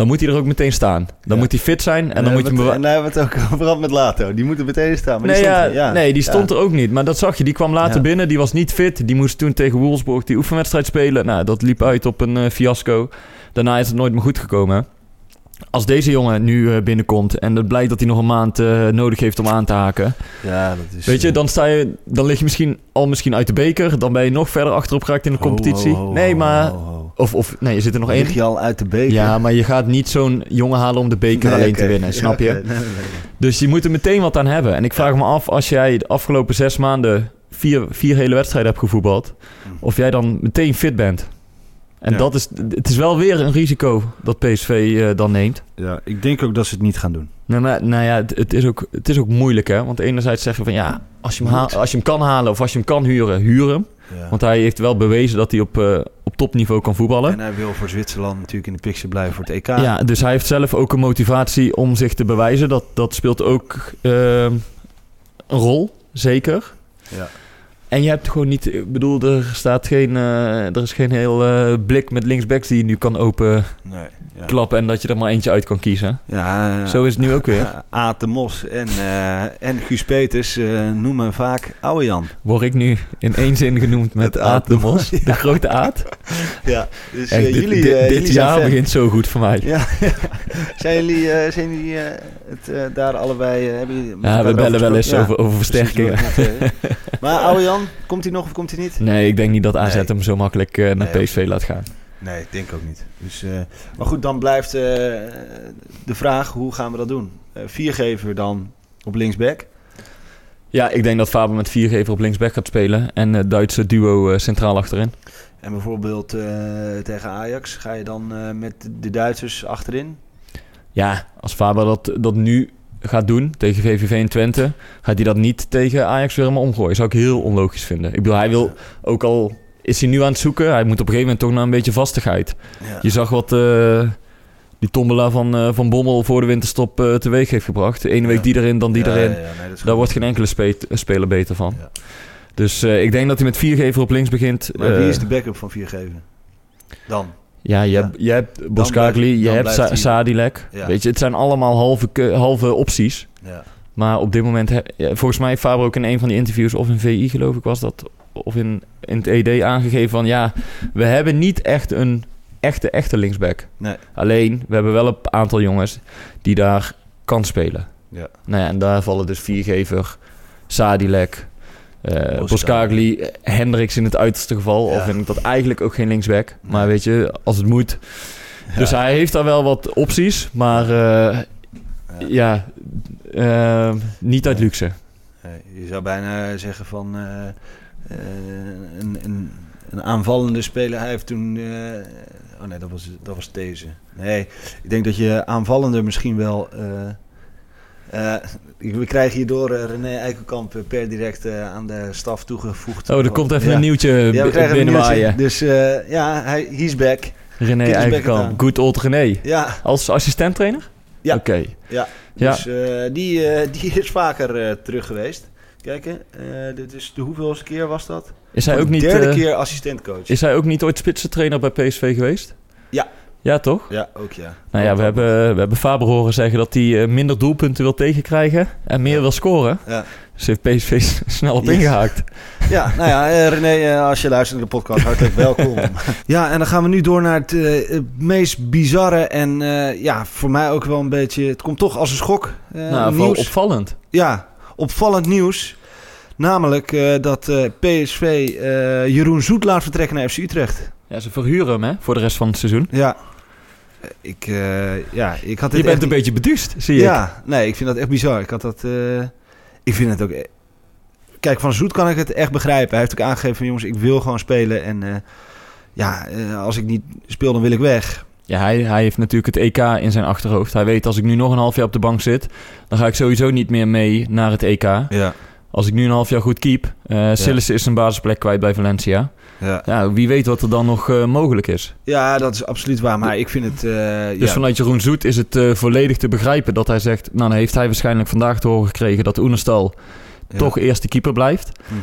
dan moet hij er ook meteen staan. Dan Ja. moet hij fit zijn en, dan moet je hem En daar hebben we het ook over gehad met Lato. Die moeten meteen staan. Maar nee, die stond, ja. nee, die stond er ook niet. Maar dat zag je. Die kwam later binnen. Die was niet fit. Die moest toen tegen Wolfsburg die oefenwedstrijd spelen. Nou, dat liep uit op een eh, fiasco. Daarna is het nooit meer goed gekomen. Als deze jongen nu eh, binnenkomt en het blijkt dat hij nog een maand eh, nodig heeft om aan te haken. Ja, dat is... Weet je, eh, dan, sta je, dan lig je misschien al misschien uit de beker. Dan ben je nog verder achterop geraakt in de ho, competitie. ho, ho, nee, maar... Of, of nee, je zit er nog één. Lig je al uit de beker? Ja, maar je gaat niet zo'n jongen halen om de beker Nee, alleen te winnen, snap je? nee, nee. Dus je moet er meteen wat aan hebben. En ik vraag me af, als jij de afgelopen zes maanden vier, vier hele wedstrijden hebt gevoetbald, of jij dan meteen fit bent. En Ja. dat is, het is wel weer een risico dat PSV eh, dan neemt. Ja, ik denk ook dat ze het niet gaan doen. Nou, maar, nou ja, het, het is ook, het is ook moeilijk hè. Want enerzijds zeggen van ja, als je, hem haal- als je hem kan halen of als je hem kan huren, huur hem. Ja. Want hij heeft wel bewezen dat hij op, eh, op topniveau kan voetballen. En hij wil voor Zwitserland natuurlijk in de picture blijven voor het EK. Ja, dus hij heeft zelf ook een motivatie om zich te bewijzen. Dat, dat speelt ook eh, een rol, zeker. Ja. En je hebt gewoon niet... Ik bedoel, er staat geen... eh, er is geen heel eh, blik met linksbacks die je nu kan openklappen... Nee, ja. en dat je er maar eentje uit kan kiezen. Ja, Zo is het nu ook weer. Aad de Mos en, eh, en Guus Peters noemen vaak Oude Jan. Word ik nu in één zin genoemd met Aad de Mos. De grote Aad. Ja, dus dit jullie, dit, dit jullie jaar begint zo goed voor mij. Ja, zijn jullie, zijn jullie het daar allebei... hebben jullie Ja, we bellen wel eens over, over versterkingen. maar Oude Jan, komt hij nog of komt hij niet? Nee, ik denk niet dat AZ Nee. hem zo makkelijk eh, naar Nee, PSV laat gaan. Nee, ik denk ook niet. Dus, eh, maar goed, dan blijft eh, de vraag, hoe gaan we dat doen? Viergever dan op linksback? Ja, ik denk dat Faber met viergever op linksback gaat spelen. En het Duitse duo centraal achterin. En bijvoorbeeld tegen Ajax, ga je dan met de Duitsers achterin? Ja, als Faber dat, dat nu gaat doen tegen VVV en Twente... gaat hij dat niet tegen Ajax weer helemaal omgooien. Zou ik heel onlogisch vinden. Ik bedoel, hij wil ook al... Is hij nu aan het zoeken? Hij moet op een gegeven moment toch naar een beetje vastigheid. Ja. Je zag wat eh, die tombola van, eh, van Bommel voor de winterstop eh, teweeg heeft gebracht. De ene week Ja. die erin, dan die Ja, erin. nee, Daar wordt geen enkele spe- speler beter van. Dus ik denk dat hij met viergever op links begint. Maar wie is de backup van viergever? Dan? Ja, je Ja. hebt, je hebt Boskagli, je hebt Sa- Sadilek. Ja. Weet je, het zijn allemaal halve, halve opties. Ja. Maar op dit moment, he- volgens mij heeft Faber ook in een van die interviews, of in VI geloof ik was dat, of in, in het ED aangegeven van ja, we hebben niet echt een echte, echte linksback. Nee. Alleen, we hebben wel een aantal jongens die daar kan spelen. Ja. Nou ja, en daar vallen dus Viergever, Sadilek, eh Boskagli, eh, Hendricks in het uiterste geval. Ja. Of vind ik dat eigenlijk ook geen linksback. Maar weet je, als het moet. Dus hij heeft daar wel wat opties, maar eh, ja, eh, niet uit luxe. Nee, je zou bijna zeggen van eh, eh, een, een, een aanvallende speler. Hij heeft toen. eh, oh nee, dat was, dat was deze. Nee, ik denk dat je aanvallender misschien wel. eh, eh, we krijgen hierdoor eh, René Eikelkamp eh, per direct eh, aan de staf toegevoegd. Oh, er komt even Ja. een nieuwtje Ja, we krijgen een binnenwaaien. nieuwtje. Dus ja, hij, he's back. René Eikenkamp, good old René. Ja, Als assistenttrainer? Ja. Oké. ja. Ja. Dus die, die is vaker terug geweest. Kijken, dit is de hoeveelste keer was dat? Is hij ook de niet... derde eh, keer assistentcoach. Is hij ook niet ooit spitsentrainer bij PSV geweest? Ja. Ja, toch? Ja, ook ja. Nou ja, we hebben, we hebben Faber horen zeggen dat hij eh, minder doelpunten wil tegenkrijgen en meer wil scoren. Ja, Dus heeft PSV snel op Yes. ingehaakt. ja nou ja, eh, René, eh, als je luistert naar de podcast, hartelijk welkom. ja, en dan gaan we nu door naar het, meest bizarre en ja, voor mij ook wel een beetje... Het komt toch als een schok. nou, nieuws. opvallend. Ja, opvallend nieuws. Namelijk dat PSV Jeroen Zoet laat vertrekken naar FC Utrecht. Ja, ze verhuren hem hè, voor de rest van het seizoen. Ja, ik, eh, ja, ik had dit Je bent echt een beetje beduust, zie ik. Ja, nee, ik vind dat echt bizar. Ik had dat. eh, ik vind het ook. e- Kijk, van Zoet kan ik het echt begrijpen. Hij heeft ook aangegeven van jongens, ik wil gewoon spelen. En eh, ja, eh, als ik niet speel, dan wil ik weg. Ja, hij, hij heeft natuurlijk het EK in zijn achterhoofd. Hij weet als ik nu nog een half jaar op de bank zit, dan ga ik sowieso niet meer mee naar het EK. Ja, Als ik nu een half jaar goed keep. eh Sillissen is zijn basisplek kwijt bij Valencia. Ja. Ja, wie weet wat er dan nog eh, mogelijk is. ja dat is absoluut waar. Maar ik vind het. eh, Dus ja, vanuit Jeroen Zoet is het eh, volledig te begrijpen dat hij zegt... Nou, dan heeft hij waarschijnlijk vandaag te horen gekregen dat Oenerstal ja. toch eerste keeper blijft. Mhm.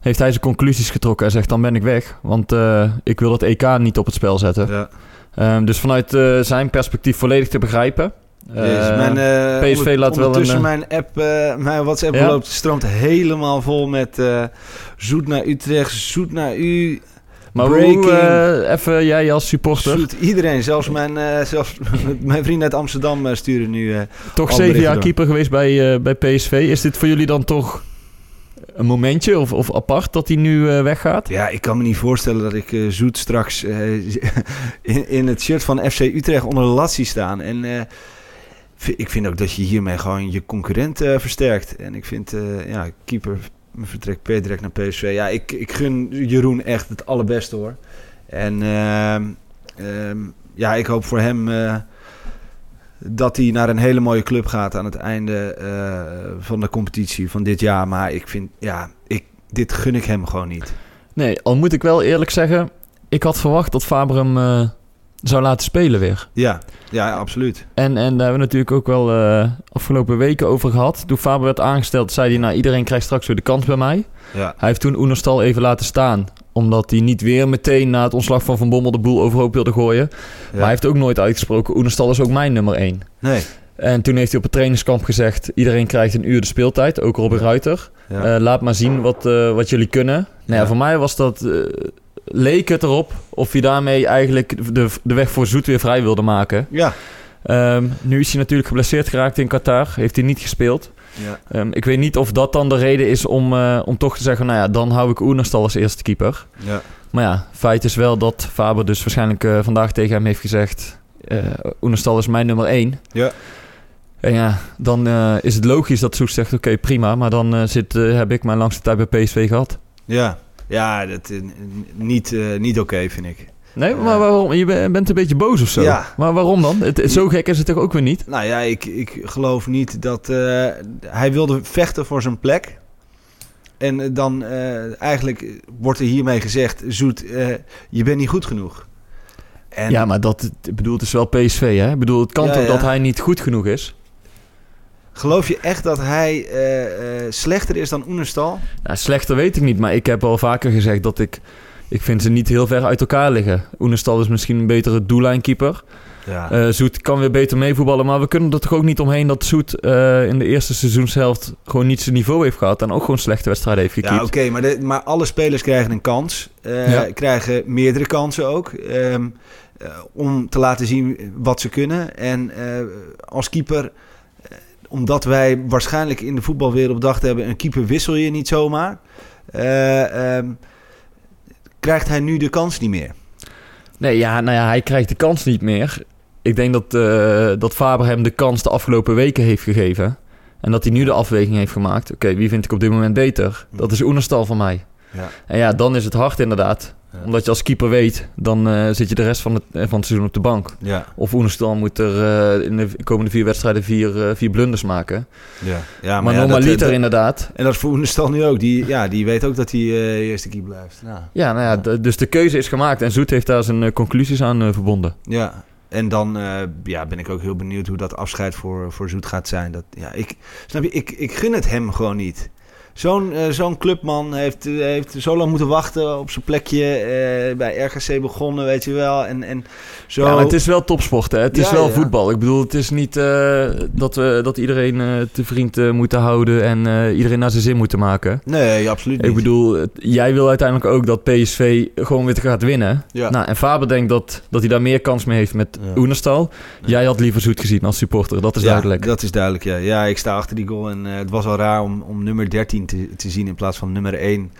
Heeft hij zijn conclusies getrokken en zegt dan ben ik weg. Want ik wil het EK niet op het spel zetten. Ja. Ehm, dus vanuit zijn perspectief volledig te begrijpen. Jezus, Eh, mijn, eh, PSV onder- laat wel ondertussen een, mijn app, eh, mijn WhatsApp Ja? loopt, stroomt helemaal vol met eh, zoet naar Utrecht, zoet naar u, maar breaking. hoe, eh, even jij als supporter, zoet iedereen. Zelfs mijn, eh, zelfs mijn vrienden uit Amsterdam eh, sturen nu. eh, toch zeven jaar door. keeper geweest bij, eh, bij PSV. Is dit voor jullie dan toch een momentje of, of apart dat hij nu eh, weggaat? ja, ik kan me niet voorstellen dat ik eh, zoet straks eh, in, in het shirt van FC Utrecht onder de lat zie staan. En eh, ik vind ook dat je hiermee gewoon je concurrent eh, versterkt. En ik vind, eh, ja, keeper vertrekt per direct naar PSV. Ja, ik, ik gun Jeroen echt het allerbeste hoor. En ehm, ehm, ja, ik hoop voor hem eh, dat hij naar een hele mooie club gaat aan het einde van de competitie van dit jaar. Maar ik vind, ja, ik, dit gun ik hem gewoon niet. Nee, al moet ik wel eerlijk zeggen, ik had verwacht dat Faber hem zou laten spelen weer. Ja, ja, absoluut. En, en daar hebben we natuurlijk ook wel eh, afgelopen weken over gehad. Toen Faber werd aangesteld, zei hij, nou iedereen krijgt straks weer de kans bij mij. Ja, Hij heeft toen Oenerstal even laten staan. Omdat hij niet weer meteen na het ontslag van Van Bommel de boel overhoop wilde gooien. Maar hij heeft ook nooit uitgesproken, Oenerstal is ook mijn nummer één. Nee. En toen heeft hij op het trainingskamp gezegd... iedereen krijgt een uur de speeltijd, ook Robin Ruiter. Ja. Eh, laat maar zien wat, eh, wat jullie kunnen. Nou ja, Ja. voor mij was dat... leek het erop of hij daarmee eigenlijk de, de weg voor Zoet weer vrij wilde maken. ja. Ehm, nu is hij natuurlijk geblesseerd geraakt in Qatar. Heeft hij niet gespeeld. ja. Ehm, ik weet niet of dat dan de reden is om, eh, om toch te zeggen... nou ja, dan hou ik Oenerstal als eerste keeper. ja. Maar ja, feit is wel dat Faber dus waarschijnlijk eh, vandaag tegen hem heeft gezegd... eh Oenerstal is mijn nummer één. Ja. En ja, dan is het logisch dat Soes zegt... oké, prima, maar dan zit, heb ik mijn langste tijd bij PSV gehad. Ja, ja dat, eh, niet, eh, niet oké vind ik. Nee, maar waarom? Je be- bent een beetje boos of zo. Ja. Maar waarom dan? Het, zo gek is het toch ook weer niet? Nou ja, ik, ik geloof niet dat... eh, hij wilde vechten voor zijn plek. En eh, dan eh, eigenlijk wordt er hiermee gezegd... Zoet, eh, je bent niet goed genoeg. En Ja, maar dat, ik bedoel, het is wel PSV, hè? Ik bedoel, het kan Ja, toch ja. dat hij niet goed genoeg is? Geloof je echt dat hij eh, eh, slechter is dan Oenerstal? Nou, slechter weet ik niet, maar ik heb al vaker gezegd dat ik... Ik vind ze niet heel ver uit elkaar liggen. Oenestal is misschien een betere doellijnkeeper. Ja. Eh Zoet kan weer beter meevoetballen, maar we kunnen er toch ook niet omheen dat Zoet in de eerste seizoenshelft gewoon niet zijn niveau heeft gehad en ook gewoon slechte wedstrijden heeft Ja, gekiept. oké, maar, de- maar alle spelers krijgen een kans. Ja. Krijgen meerdere kansen ook. ehm, eh, om te laten zien wat ze kunnen. En als keeper, omdat wij waarschijnlijk in de voetbalwereld bedacht hebben... een keeper wissel je niet zomaar. eh, ehm, krijgt hij nu de kans niet meer. Nee, ja, nou ja, hij krijgt de kans niet meer. Ik denk dat, eh, dat Faber hem de kans de afgelopen weken heeft gegeven. En dat hij nu de afweging heeft gemaakt. Oké, wie vind ik op dit moment beter? Dat is Oenerstal van mij. Ja. En ja, dan is het hard inderdaad. Ja. Omdat je als keeper weet, dan eh, zit je de rest van het, eh, van het seizoen op de bank. Ja, Of Oenerstal moet er eh, in de komende vier wedstrijden vier, vier blunders maken. ja. ja maar ja, normaliter dat- inderdaad. En dat is voor Oenerstal nu ook. Die, ja, die weet ook dat hij eerste keeper blijft. Nou. Ja, nou ja, d- dus de keuze is gemaakt. En Zoet heeft daar zijn conclusies aan verbonden. Ja, en dan ja, ben ik ook heel benieuwd hoe dat afscheid voor, voor Zoet gaat zijn. Dat, ja, ik, snap je, ik, ik gun het hem gewoon niet. Zo'n eh, zo'n clubman heeft, eh, heeft zo lang moeten wachten op zijn plekje eh, bij RKC begonnen, weet je wel. En, en zo... Ja, maar het is wel topsport, hè? Het is Ja, wel ja. voetbal. Ik bedoel, het is niet dat, we, dat iedereen te vriend moeten houden en iedereen naar zijn zin moeten maken. Nee, absoluut niet. Ik bedoel, jij wil uiteindelijk ook dat PSV gewoon weer gaat winnen. Ja. Nou, en Faber denkt dat, dat hij daar meer kans mee heeft met. Oenerstal. Jij had liever Zoet gezien als supporter, dat is duidelijk. dat is duidelijk, ja. Ja, ik sta achter die goal en het was al raar om, om nummer 13 10 te, te zien in plaats van nummer 1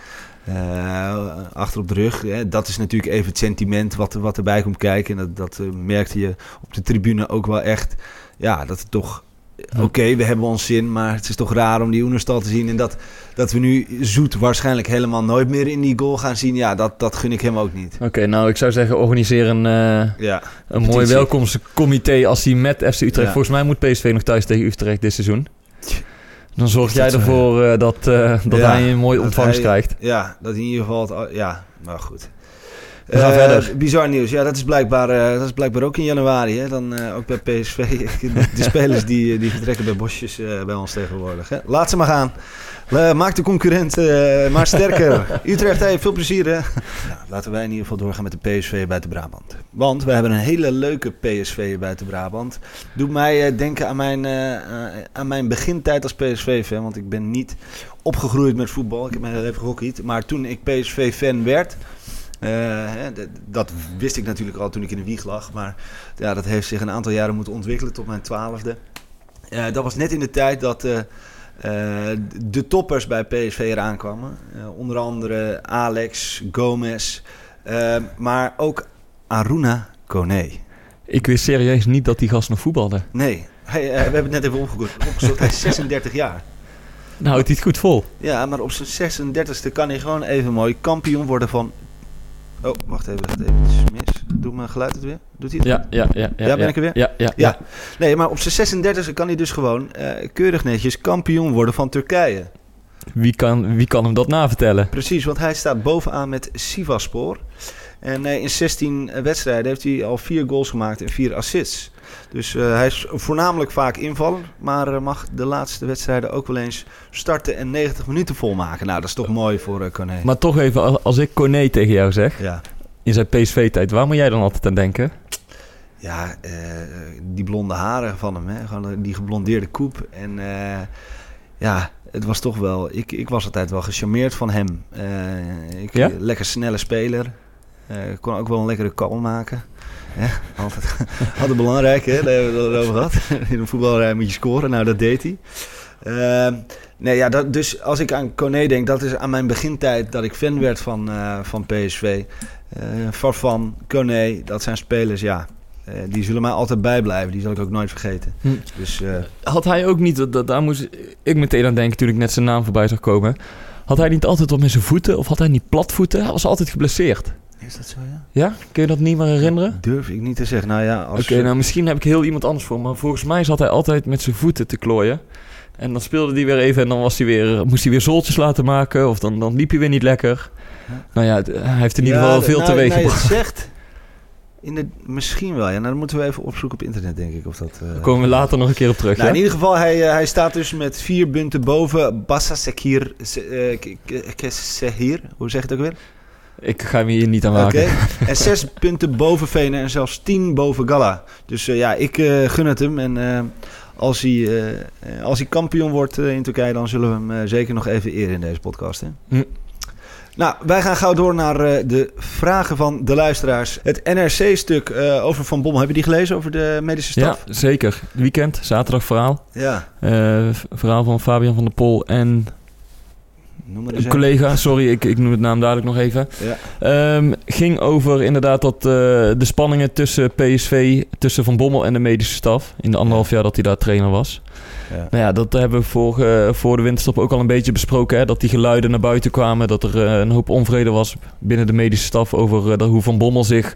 achter op de rug. Hè. Dat is natuurlijk even het sentiment wat, wat erbij komt kijken. En dat, dat eh, merkte je op de tribune ook wel echt. Ja, dat het toch oké, we hebben ons zin, maar het is toch raar om die Oenerstal te zien. En dat, dat we nu Zoet waarschijnlijk helemaal nooit meer in die goal gaan zien, ja, dat, dat gun ik hem ook niet. Oké, nou ik zou zeggen, organiseer een, eh, Ja, een mooi welkomstcomité als hij met FC Utrecht... Ja. Volgens mij moet PSV nog thuis tegen Utrecht dit seizoen. Dan zorg jij ervoor eh, dat, eh, dat Ja, hij een mooie ontvangst hij- krijgt. Ja, dat in ieder geval. Het, ja, maar goed. We gaan Eh, verder. Bizar nieuws. Ja, dat is blijkbaar, dat is blijkbaar ook in januari. Hè? Dan ook bij PSV. de, de spelers die, die vertrekken bij Bosjes bij ons tegenwoordig. Hè? Laat ze maar gaan. Eh, maak de concurrent eh, maar sterker. Utrecht, hey, veel plezier. Hè? Nou, laten wij in ieder geval doorgaan met de PSV buiten Brabant. Want we hebben een hele leuke PSV buiten Brabant. Doet mij eh, denken aan mijn, aan mijn begintijd als PSV-fan. Want ik ben niet opgegroeid met voetbal. Ik heb mijn hele leven gehockeyd. Maar toen ik PSV-fan werd... dat wist ik natuurlijk al toen ik in de wieg lag. Maar ja, dat heeft zich een aantal jaren moeten ontwikkelen tot mijn twaalfde. Dat was net in de tijd dat de toppers bij PSV eraan kwamen. Eh, onder andere Alex, Gomez, eh, maar ook Aruna Kone. Ik wist serieus niet dat die gast nog voetbalde. Nee, hij, eh, we hebben het net even opgezocht. Hij is 36 jaar. Nou, het goed vol. Ja, maar op zijn 36e kan hij gewoon even mooi kampioen worden van... Oh, wacht even, het even mis. Doe mijn geluid het weer? Doet hij het? Ja, ja, ja. Ja, Ja, ben ik er weer? Ja, ja, Ja. Nee, maar op zijn 36e kan hij dus gewoon eh, keurig netjes kampioen worden van Turkije. Wie, kan, wie kan hem dat navertellen? Precies, want hij staat bovenaan met Sivasspor. En eh, in 16 wedstrijden heeft hij al vier goals gemaakt en vier assists. Dus eh, hij is voornamelijk vaak invallen, maar eh, mag de laatste wedstrijden ook wel eens starten en 90 minuten volmaken. Nou, dat is toch mooi voor uh. Maar toch even, als- ik Corné tegen jou zeg, Ja, in zijn PSV-tijd, waar moet jij dan altijd aan denken? ja die blonde haren van hem, hè? Gewoon die geblondeerde koep. En ja, het was toch wel... Ik, ik was altijd wel gecharmeerd van hem. Eh, ik, Ja? Lekker snelle speler. Eh, kon ook wel een lekkere kal maken. Ja, altijd, altijd belangrijk, hè? daar hebben we het over gehad. In een voetbalrij moet je scoren, nou dat deed hij. Ehm, nee, ja, dat, dus als ik aan Kone denk, dat is aan mijn begintijd dat ik fan werd van, eh, van PSV. Eh Farfan, Kone, dat zijn spelers, ja, eh, die zullen mij altijd bijblijven. Die zal ik ook nooit vergeten. Hm. Dus Had hij ook niet, dat, dat- daar moest ik meteen aan denken toen ik net zijn naam voorbij zag komen. Had hij niet altijd wat met zijn voeten of had hij niet platvoeten? Hij was altijd geblesseerd. Is dat zo, ja? Ja? Kun je dat niet meer herinneren? Durf ik niet te zeggen. Nou ja, als... Oké, nou misschien heb ik heel iemand anders voor, maar volgens mij zat hij altijd met zijn voeten te klooien. En dan speelde hij weer even en dan was hij weer, moest hij weer zooltjes laten maken of dan, dan liep hij weer niet lekker. Ja. Nou ja, hij heeft in ieder Ja, geval veel nou, teweeg nou, je het gebracht. zegt, in de, misschien wel, ja. Nou, dan moeten we even opzoeken op internet, denk ik. Of dat, eh, Daar komen we later nog een keer op terug. Nou, ja? in ieder geval, hij, eh, hij staat dus met vier punten boven Bassa Sekir. Se- eh, Sehir, hoe zeg je het ook weer? Ik ga hem hier niet aan maken. En zes punten boven Venen en zelfs tien boven Gala. Dus eh, ja, ik eh, gun het hem. En eh, als, hij, als hij kampioen wordt in Turkije, dan zullen we hem zeker nog even eren in deze podcast. Hè? Hm. Nou, wij gaan gauw door naar de vragen van de luisteraars. Het NRC-stuk over Van Bommel, heb je die gelezen over de medische Ja, staf? zeker. Weekend, zaterdag verhaal. Ja. Verhaal van Fabian van der Pol en Noem een collega. Sorry, ik, ik noem het naam dadelijk nog even. Ja. Ehm, ging over inderdaad dat eh, de spanningen tussen PSV, tussen Van Bommel en de medische staf. In de anderhalf jaar dat hij daar trainer was. Ja. Nou ja, dat hebben we voor, eh, voor de winterstop ook al een beetje besproken. Hè? Dat die geluiden naar buiten kwamen. Dat er eh, een hoop onvrede was binnen de medische staf over hoe Van Bommel zich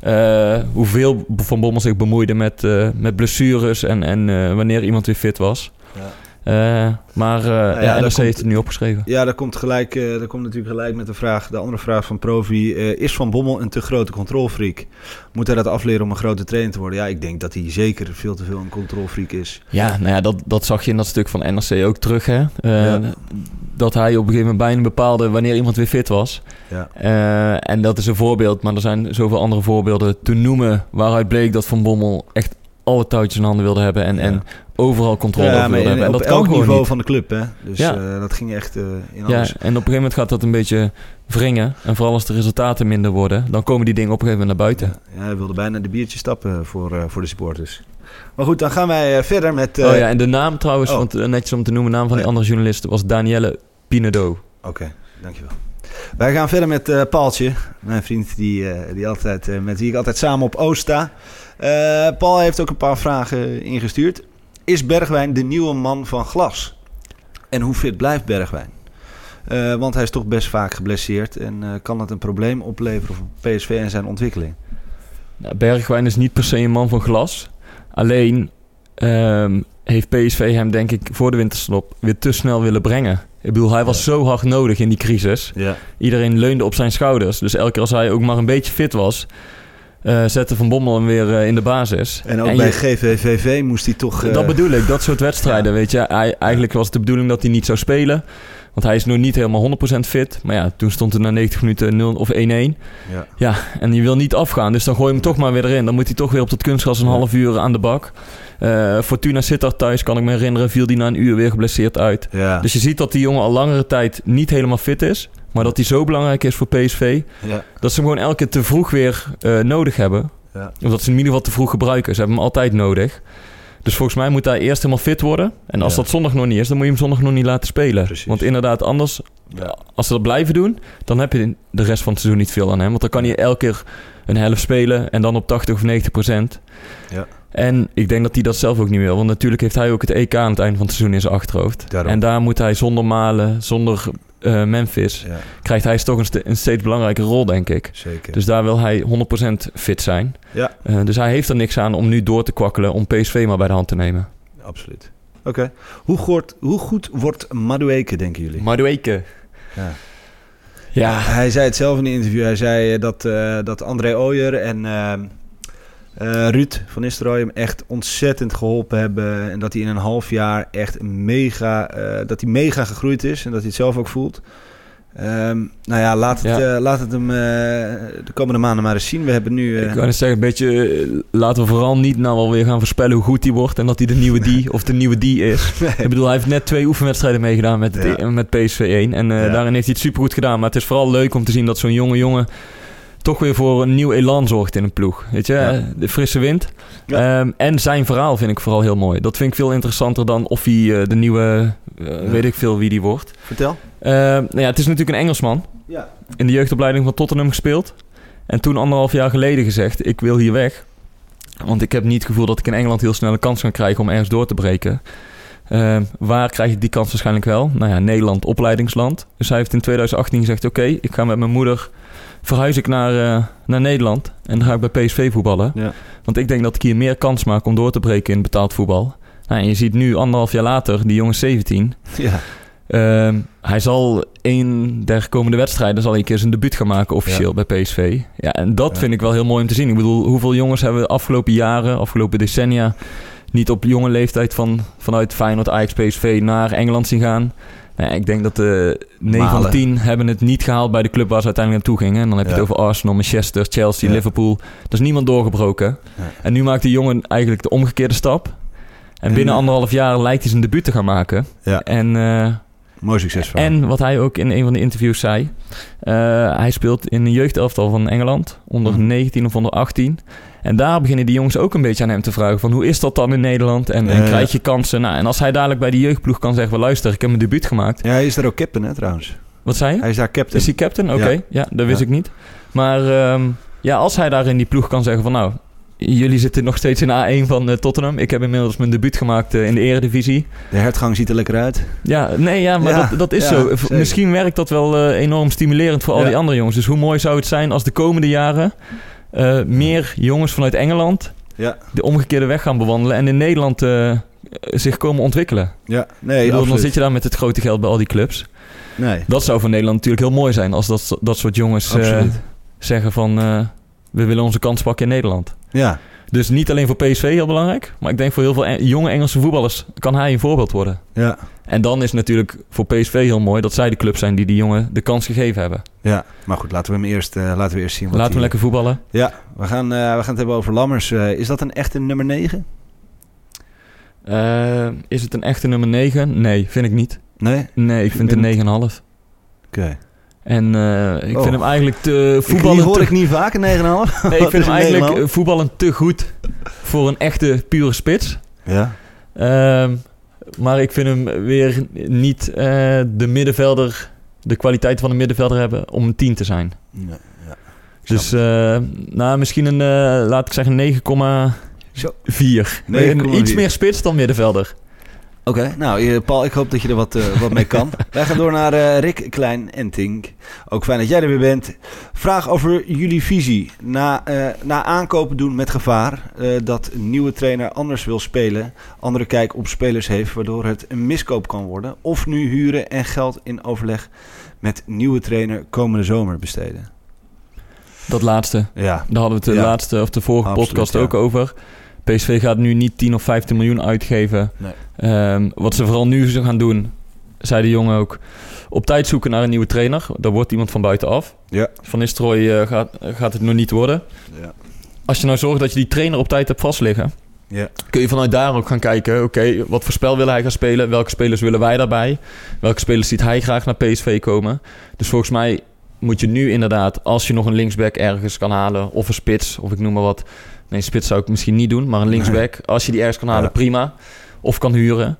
Ja. hoeveel Van Bommel zich bemoeide met, met blessures en, en wanneer iemand weer fit was. Ja. Eh, maar eh ja, daar NRC heeft het nu opgeschreven. Ja, dat komt, gelijk, eh, dat komt natuurlijk gelijk met de vraag, de andere vraag van Provi. is Van Bommel een te grote controlfreak? Moet hij dat afleren om een grote trainer te worden? Ja, ik denk dat hij zeker veel te veel een controlfreak is. Ja, nou ja, dat, dat zag je in dat stuk van NRC ook terug. Hè? Ja. Dat hij op een gegeven moment bijna bepaalde wanneer iemand weer fit was. Ja. En dat is een voorbeeld, maar er zijn zoveel andere voorbeelden te noemen... waaruit bleek dat Van Bommel echt alle touwtjes in handen wilde hebben... en, Ja. en overal controle Ja, over wilde in- hebben. En dat elk niveau niet. van de club, hè? Dus Ja. eh, dat ging echt eh, in Ja, alles. en op een gegeven moment gaat dat een beetje wringen. En vooral als de resultaten minder worden... dan komen die dingen op een gegeven moment naar buiten. Ja, hij wilde bijna de biertjes stappen voor, eh, voor de supporters. Maar goed, dan gaan wij verder met... oh ja, en de naam trouwens, oh. want netjes om te noemen... naam van die Oh ja. andere journalisten was Danielle Pinedo. Oké, dankjewel. Wij gaan verder met Paaltje, mijn vriend die, die altijd, met wie ik altijd samen op Oost sta. Eh, Paul heeft ook een paar vragen ingestuurd. Is Bergwijn de nieuwe man van glas? En hoe fit blijft Bergwijn? Eh, want hij is toch best vaak geblesseerd en eh, kan het een probleem opleveren voor PSV en zijn ontwikkeling? Nou, Bergwijn is niet per se een man van glas. Alleen ehm, heeft PSV hem denk ik voor de winterstop weer te snel willen brengen. Ik bedoel, hij was zo hard nodig in die crisis. Ja. Iedereen leunde op zijn schouders. Dus elke keer als hij ook maar een beetje fit was... eh, zette Van Bommel hem weer eh, in de basis. En ook En bij je- GVVV moest hij toch... eh, Dat bedoel ik, dat soort wedstrijden, weet je. Hij, eigenlijk was het de bedoeling dat hij niet zou spelen. Want hij is nog niet helemaal 100% fit. Maar ja, toen stond er na 90 minuten 0 of 1-1. Ja. Ja, en je wil niet afgaan. Dus dan gooi je hem toch maar weer erin. Dan moet hij toch weer op dat kunstgras een Ja. half uur aan de bak. Eh, Fortuna Sittard thuis, kan ik me herinneren, viel die na een uur weer geblesseerd uit. Ja. Dus je ziet dat die jongen al langere tijd niet helemaal fit is. Maar dat hij zo belangrijk is voor PSV. ja. Dat ze hem gewoon elke keer te vroeg weer eh, nodig hebben. Ja. Of dat ze hem in ieder geval te vroeg gebruiken. Ze hebben hem altijd nodig. Dus volgens mij moet hij eerst helemaal fit worden. En als Ja. dat zondag nog niet is, dan moet je hem zondag nog niet laten spelen. Precies. Want inderdaad, anders, Ja. als ze dat blijven doen, dan heb je de rest van het seizoen niet veel aan hem. Want dan kan hij elke keer een helft spelen en dan op 80 of 90 procent. Ja. En ik denk dat hij dat zelf ook niet wil. Want natuurlijk heeft hij ook het EK aan het einde van het seizoen in zijn achterhoofd. Daarom. En daar moet hij zonder Malen, zonder eh, Memphis, ja, krijgt hij toch een, een steeds belangrijke rol, denk ik. zeker. Dus daar wil hij 100% fit zijn. Ja. Eh, dus hij heeft er niks aan om nu door te kwakkelen om PSV maar bij de hand te nemen. Absoluut. Oké. Hoe, goed- hoe goed wordt Madueke, denken jullie? Madueke. Ja. Ja. Hij zei het zelf in een interview. Hij zei eh, dat, dat André Ooyer en eh, Ruud van Nistelrooy hem echt ontzettend geholpen hebben. En dat hij in een half jaar echt mega, eh, dat hij mega gegroeid is. En dat hij het zelf ook voelt. Ehm, nou ja, laat het, Ja. eh, laat het hem de komende maanden maar eens zien. We hebben nu... Ik wou net zeggen, een beetje, laten we vooral niet nou alweer gaan voorspellen hoe goed die wordt en dat hij de nieuwe die of de nieuwe die is. Ik bedoel, hij heeft net twee oefenwedstrijden meegedaan met, het, Ja. met PSV 1 en Ja. daarin heeft hij het supergoed gedaan. Maar het is vooral leuk om te zien dat zo'n jonge jongen toch weer voor een nieuw elan zorgt in een ploeg. Weet je, Ja. de frisse wind. Ja. Ehm, en zijn verhaal vind ik vooral heel mooi. Dat vind ik veel interessanter dan of hij eh, de nieuwe, eh, Ja. weet ik veel wie die wordt. Vertel. Eh, nou ja, het is natuurlijk een Engelsman. Ja. In de jeugdopleiding van Tottenham gespeeld. En toen anderhalf jaar geleden gezegd, ik wil hier weg. Want ik heb niet het gevoel dat ik in Engeland heel snel een kans kan krijgen om ergens door te breken. Eh, waar krijg ik die kans waarschijnlijk wel? Nou ja, Nederland, opleidingsland. Dus hij heeft in 2018 gezegd, oké, ik ga met mijn moeder... verhuis ik naar, eh, naar Nederland en dan ga ik bij PSV voetballen. Ja. Want ik denk dat ik hier meer kans maak om door te breken in betaald voetbal. Nou, en je ziet nu anderhalf jaar later, die jongen is 17... Ja. Ehm, hij zal een der komende wedstrijden zal hij een keer zijn debuut gaan maken officieel bij PSV. Ja, en dat Ja. vind ik wel heel mooi om te zien. Ik bedoel, hoeveel jongens hebben we de afgelopen jaren, afgelopen decennia, niet op jonge leeftijd van, vanuit Feyenoord, Ajax, PSV naar Engeland zien gaan. Ja, ik denk dat de 9 van de Malen. 10 hebben het niet gehaald bij de club waar ze uiteindelijk naartoe gingen. En dan heb je Ja. het over Arsenal, Manchester, Chelsea, Ja. Liverpool. Er is niemand doorgebroken. Ja. En nu maakt die jongen eigenlijk de omgekeerde stap. En, En, binnen eh, anderhalf jaar lijkt hij zijn debuut te gaan maken. Ja. En eh, Mooi succesverhaal. en wat hij ook in een van de interviews zei. eh, hij speelt in een jeugdelftal van Engeland. Onder Mhm. 19 of onder 18. En daar beginnen die jongens ook een beetje aan hem te vragen. Van hoe is dat dan in Nederland? En, en krijg je kansen? Nou, en als hij dadelijk bij die jeugdploeg kan zeggen. Van, luister, ik heb mijn debuut gemaakt. Ja, hij is daar ook captain, hè, trouwens. Wat zei je? Hij is daar captain. Is hij captain? Oké, Ja. ja. dat wist Ja. ik niet. Maar ehm, ja, als hij daar in die ploeg kan zeggen van... Nou, jullie zitten nog steeds in A1 van eh, Tottenham. Ik heb inmiddels mijn debuut gemaakt eh, in de eredivisie. De hertgang ziet er lekker uit. Ja, nee, ja, maar Ja, dat, dat is ja, zo. zeker. Misschien werkt dat wel eh, enorm stimulerend voor al Ja. die andere jongens. Dus hoe mooi zou het zijn als de komende jaren eh, meer jongens vanuit Engeland Ja, de omgekeerde weg gaan bewandelen en in Nederland eh, zich komen ontwikkelen. ja. Nee, bedoel, dan zit je daar met het grote geld bij al die clubs. Nee, Dat zou voor Nederland natuurlijk heel mooi zijn als dat, dat soort jongens eh, zeggen van we willen onze kans pakken in Nederland. Ja, Dus niet alleen voor PSV heel belangrijk, maar ik denk voor heel veel jonge Engelse voetballers kan hij een voorbeeld worden. ja, En dan is natuurlijk voor PSV heel mooi dat zij de club zijn die die jongen de kans gegeven hebben. ja. Maar goed, laten we hem eerst, eh, laten we eerst zien. Wat Laten we lekker voetballen. Ja, we gaan, eh, we gaan het hebben over Lammers. Eh, is dat een echte nummer 9? Eh, is het een echte nummer 9? Nee, vind ik niet. Nee? Nee, ik vind het een 9,5. Oké. En eh, ik Oh. vind hem eigenlijk te Die voetballen. hoor te- ik niet vaak, een 9,5. Nee, ik vind hem eigenlijk 9,5? eh, voetballen te goed voor een echte pure spits. Ja, Ehm, Maar ik vind hem weer niet eh, de middenvelder, de kwaliteit van een middenvelder hebben om een 10 te zijn. Nee, ja. Dus eh, nou, misschien een, laat ik zeggen, 9,4. Zo. 9,4. Een Iets meer spits dan middenvelder. Oké, nou eh, Paul, ik hoop dat je er wat, eh, wat mee kan. Wij gaan door naar eh, Rick Klein en Tink. Ook fijn dat jij er weer bent. Vraag over jullie visie. Na, eh, na aankopen doen met gevaar eh, dat een nieuwe trainer anders wil spelen, andere kijk op spelers heeft, waardoor het een miskoop kan worden. Of nu huren en geld in overleg met nieuwe trainer komende zomer besteden. Dat laatste. Ja, Daar hadden we het de Ja. laatste of de vorige Absoluut, podcast ja. ook over. PSV gaat nu niet 10 of 15 miljoen uitgeven. Nee. Ehm, wat ze vooral nu gaan doen, zei de jongen ook, op tijd zoeken naar een nieuwe trainer. Daar wordt iemand van buitenaf. Ja. Van Nistelrooy eh, gaat, gaat het nog niet worden. Ja. Als je nou zorgt dat je die trainer op tijd hebt vastliggen, Ja. kun je vanuit daar ook gaan kijken, oké, wat voor spel wil hij gaan spelen? Welke spelers willen wij daarbij? Welke spelers ziet hij graag naar PSV komen? Dus volgens mij moet je nu inderdaad, als je nog een linksback ergens kan halen, of een spits, of ik noem maar wat. Nee, spits zou ik misschien niet doen, maar een linksback, als je die ergens kan halen, Ja. prima. Of kan huren.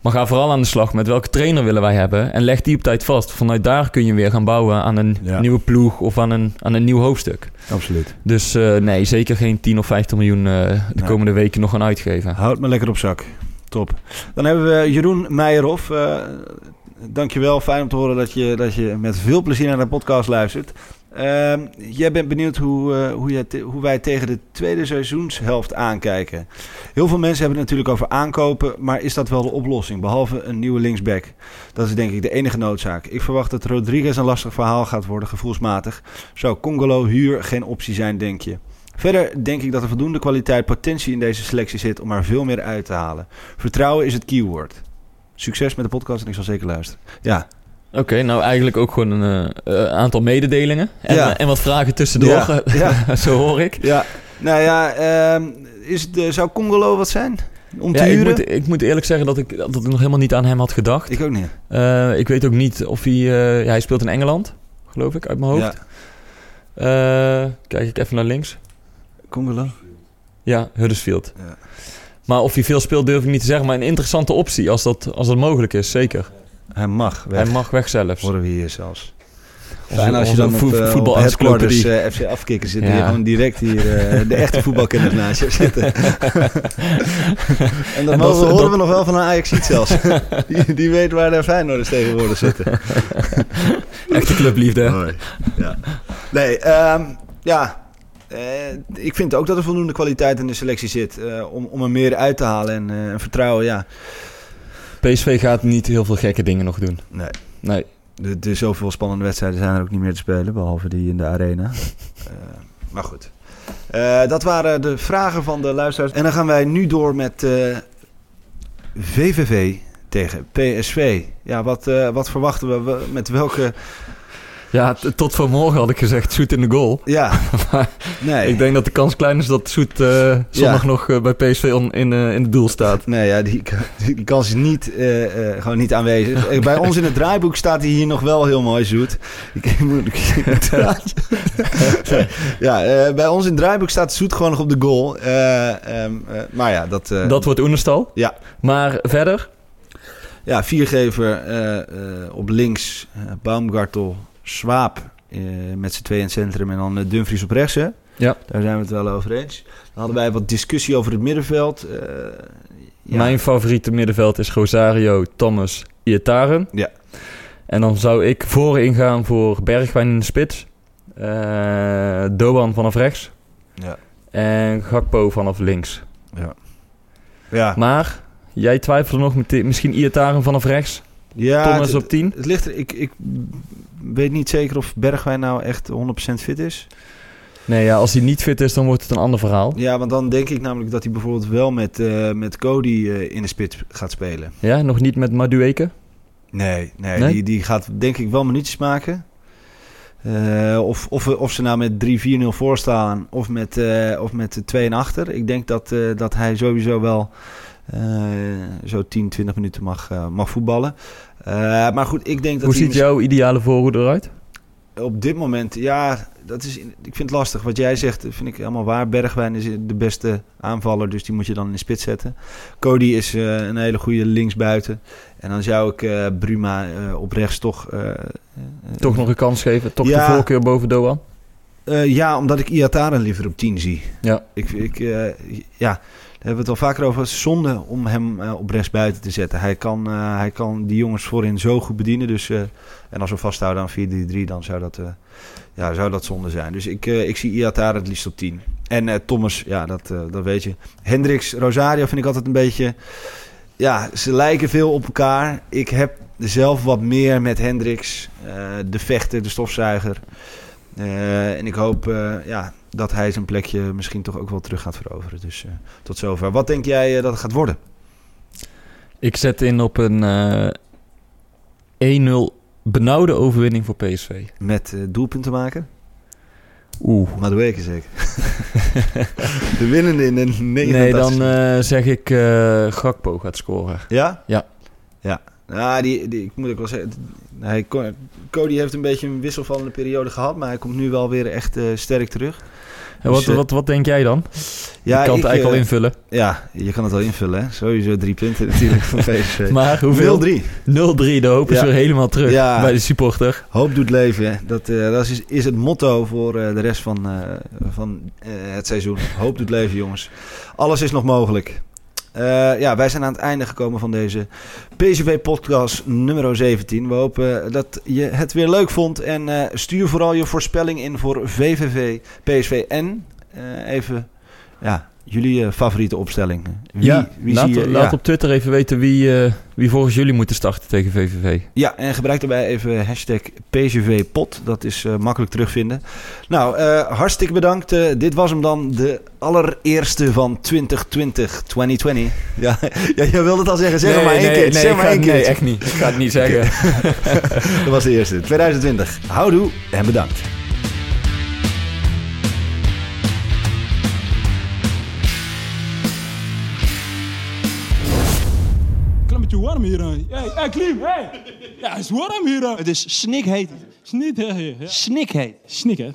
Maar ga vooral aan de slag met welke trainer willen wij hebben en leg die op tijd vast. Vanuit daar kun je weer gaan bouwen aan een Ja. nieuwe ploeg of aan een, aan een nieuw hoofdstuk. Absoluut. Dus eh, nee, zeker geen 10 of 15 miljoen eh, de Nee. komende weken nog gaan uitgeven. Houd me lekker op zak. Top. Dan hebben we Jeroen Meijerhoff. Uh, dankjewel. Fijn om te horen dat je, dat je met veel plezier naar de podcast luistert. Ehm, jij bent benieuwd hoe, eh, hoe, hoe wij tegen de tweede seizoenshelft aankijken. Heel veel mensen hebben het natuurlijk over aankopen, maar is dat wel de oplossing? Behalve een nieuwe linksback. Dat is denk ik de enige noodzaak. Ik verwacht dat Rodriguez een lastig verhaal gaat worden, gevoelsmatig. Zou Congolo huur geen optie zijn, denk je? Verder denk ik dat er voldoende kwaliteit potentie in deze selectie zit om er veel meer uit te halen. Vertrouwen is het keyword. Succes met de podcast en ik zal zeker luisteren. Ja, Oké, nou eigenlijk ook gewoon een eh, eh, aantal mededelingen. En, Ja. eh, en wat vragen tussendoor. Ja. Zo hoor ik. ja. Nou ja, ehm, is zou Congolo wat zijn? Om te Ja, ik, moet, ik moet eerlijk zeggen dat ik, dat ik nog helemaal niet aan hem had gedacht. Ik ook niet. Ik weet ook niet of hij... hij speelt in Engeland, geloof ik, uit mijn hoofd. Ja. Kijk ik even naar links. Congolo? Ja, Huddersfield. Ja. Maar of hij veel speelt durf ik niet te zeggen. Maar een interessante optie als dat, als dat mogelijk is, zeker. Hij mag weg. Hij mag weg zelfs. Horen we hier zelfs. Onze- Fijn als je dan op, eh, op voetbalencyclopedie. headquarters eh, FC afkikken zit. En Ja. je gewoon direct hier eh, de echte voetbalkenners naast je zitten. en dat, En horen dat- we nog wel van een ajax zelfs. die, die weet waar de Feyenoorders tegenwoordig zitten. Echte clubliefde. Mooi. Ja. Nee, ehm, ja. Eh, ik vind ook dat er voldoende kwaliteit in de selectie zit. eh, om, om er meer uit te halen. En eh, en vertrouwen, ja. PSV gaat niet heel veel gekke dingen nog doen. Nee. Nee. Er zoveel spannende wedstrijden zijn er ook niet meer te spelen. Behalve die in de arena. Eh, maar goed. Eh, dat waren de vragen van de luisteraars. En dan gaan wij nu door met eh, VVV tegen PSV. Ja, wat, eh, wat verwachten? We- Met welke... Ja, tot vanmorgen had ik gezegd Soet in de goal. Ja, nee. Ik denk dat de kans klein is dat Soet eh, zondag nog eh, bij PSV on- in, eh, in het doel staat. Nee, ja, die, die kans is niet, gewoon niet aanwezig. Bij ons in het draaiboek staat hij hier nog wel heel mooi zoet. Ik, moet ja, bij ons in het draaiboek staat zoet gewoon nog op de goal. Eh, ehm, eh, maar ja, dat, Dat wordt Oenerstal. Ja. Maar verder? ja, viergever op links, Baumgartel, Swaap eh, met z'n twee in het centrum en dan eh, Dumfries op rechts. Hè? Ja. Daar zijn we het wel over eens. Dan hadden wij wat discussie over het middenveld. eh, ja. Mijn favoriete middenveld is Rosario, Thomas, Iataren. Ja. En dan zou ik voor ingaan voor Bergwijn in de spits. Eh Doan vanaf rechts. Ja. En Gakpo vanaf links. Ja, Maar jij twijfelde nog met misschien Iataren vanaf rechts. ja Thomas op 10. Het ligt er, ik, ik weet niet zeker of Bergwijn nou echt 100% fit is. Nee, ja, als hij niet fit is, dan wordt het een ander verhaal. Ja, want dan denk ik namelijk dat hij bijvoorbeeld wel met, eh, met Cody eh, in de spits gaat spelen. Ja, nog niet met Madueke. Nee, nee, Nee? Die, die gaat denk ik wel minuutjes maken. Eh, of, of, of ze nou met 3-4-0 voor staan of met, of met 2 en achter. Ik denk dat, dat hij sowieso wel zo 10, 20 minuten mag, eh, mag voetballen. Eh, maar goed, ik denk dat Hoe hij ziet jouw ideale voorhoede eruit? op dit moment, ja, dat is, ik vind het lastig. Wat jij zegt, vind ik helemaal waar. Bergwijn is de beste aanvaller, dus die moet je dan in de spits zetten. Cody is eh, een hele goede linksbuiten. En dan zou ik eh, Bruma eh, op rechts toch... eh, eh, Toch nog een kans geven. Toch Ja. de voorkeur boven Doan. eh, ja, omdat ik Iataren liever op 10 zie. Ja. Ik, ik, eh, ja, hebben we het al vaker over. Zonde om hem eh, op rechts buiten te zetten. Hij kan, eh, hij kan die jongens voorin zo goed bedienen. Dus, eh, en als we vasthouden aan 4-3-3, dan zou dat, ja, zou dat zonde zijn. Dus ik, ik zie Iataren het liefst op 10. En Thomas, ja, dat, dat weet je. Hendricks, Rosario vind ik altijd een beetje... Ja, ze lijken veel op elkaar. Ik heb zelf wat meer met Hendricks. de vechter, de stofzuiger. En ik hoop ja, dat hij zijn plekje misschien toch ook wel terug gaat veroveren. Dus eh, tot zover. Wat denk jij eh, dat het gaat worden? Ik zet in op een eh 1-0 benauwde overwinning voor PSV. Met eh, doelpunten maken? Oeh. Madueke zeker. de winnende in de 89. Nee, dan eh, zeg ik eh Gakpo gaat scoren. Ja? Ja. Ja. Ja, die, die, ik moet ook wel zeggen, hij, Cody heeft een beetje een wisselvallende periode gehad, maar hij komt nu wel weer echt eh, sterk terug. En wat, Dus, eh, wat, wat denk jij dan? Ja, je kan ik, het eigenlijk eh, al invullen. Ja, je kan het al invullen, hè? Sowieso drie punten natuurlijk van PSV. Maar hoeveel? 0-3. 0-3, de hoop is Ja. weer helemaal terug Ja. bij de supporter. Hoop doet leven. hè. Dat, eh, dat is, is het motto voor eh, de rest van, eh, van eh, het seizoen. Hoop doet leven, jongens. Alles is nog mogelijk. Eh, ja, wij zijn aan het einde gekomen van deze PSV-podcast nummer 17. We hopen dat je het weer leuk vond. En eh, stuur vooral je voorspelling in voor VVV, PSV en eh, even ja, jullie eh, favoriete opstelling. Wie, ja, wie laat, zie je? laat ja. op Twitter even weten wie, eh, wie volgens jullie moeten starten tegen VVV. Ja, en gebruik daarbij even hashtag PSVPot. Dat is eh, makkelijk terugvinden. Nou, hartstikke bedankt. Dit was hem dan, de allereerste van 2020, 2020. Ja, ja jij wilde het al zeggen. Zeg maar één keer. zeg ik maar ga- één keer. nee, echt niet. Ik ga het niet zeggen. Dat was de eerste. 2020. Houdoe en bedankt. Klimmetje warm hier. hè. Hey, hey, Klim, hey. Ja, het is warm hier. Het is snikheet. Snikheet. Snikheet. Snikheet.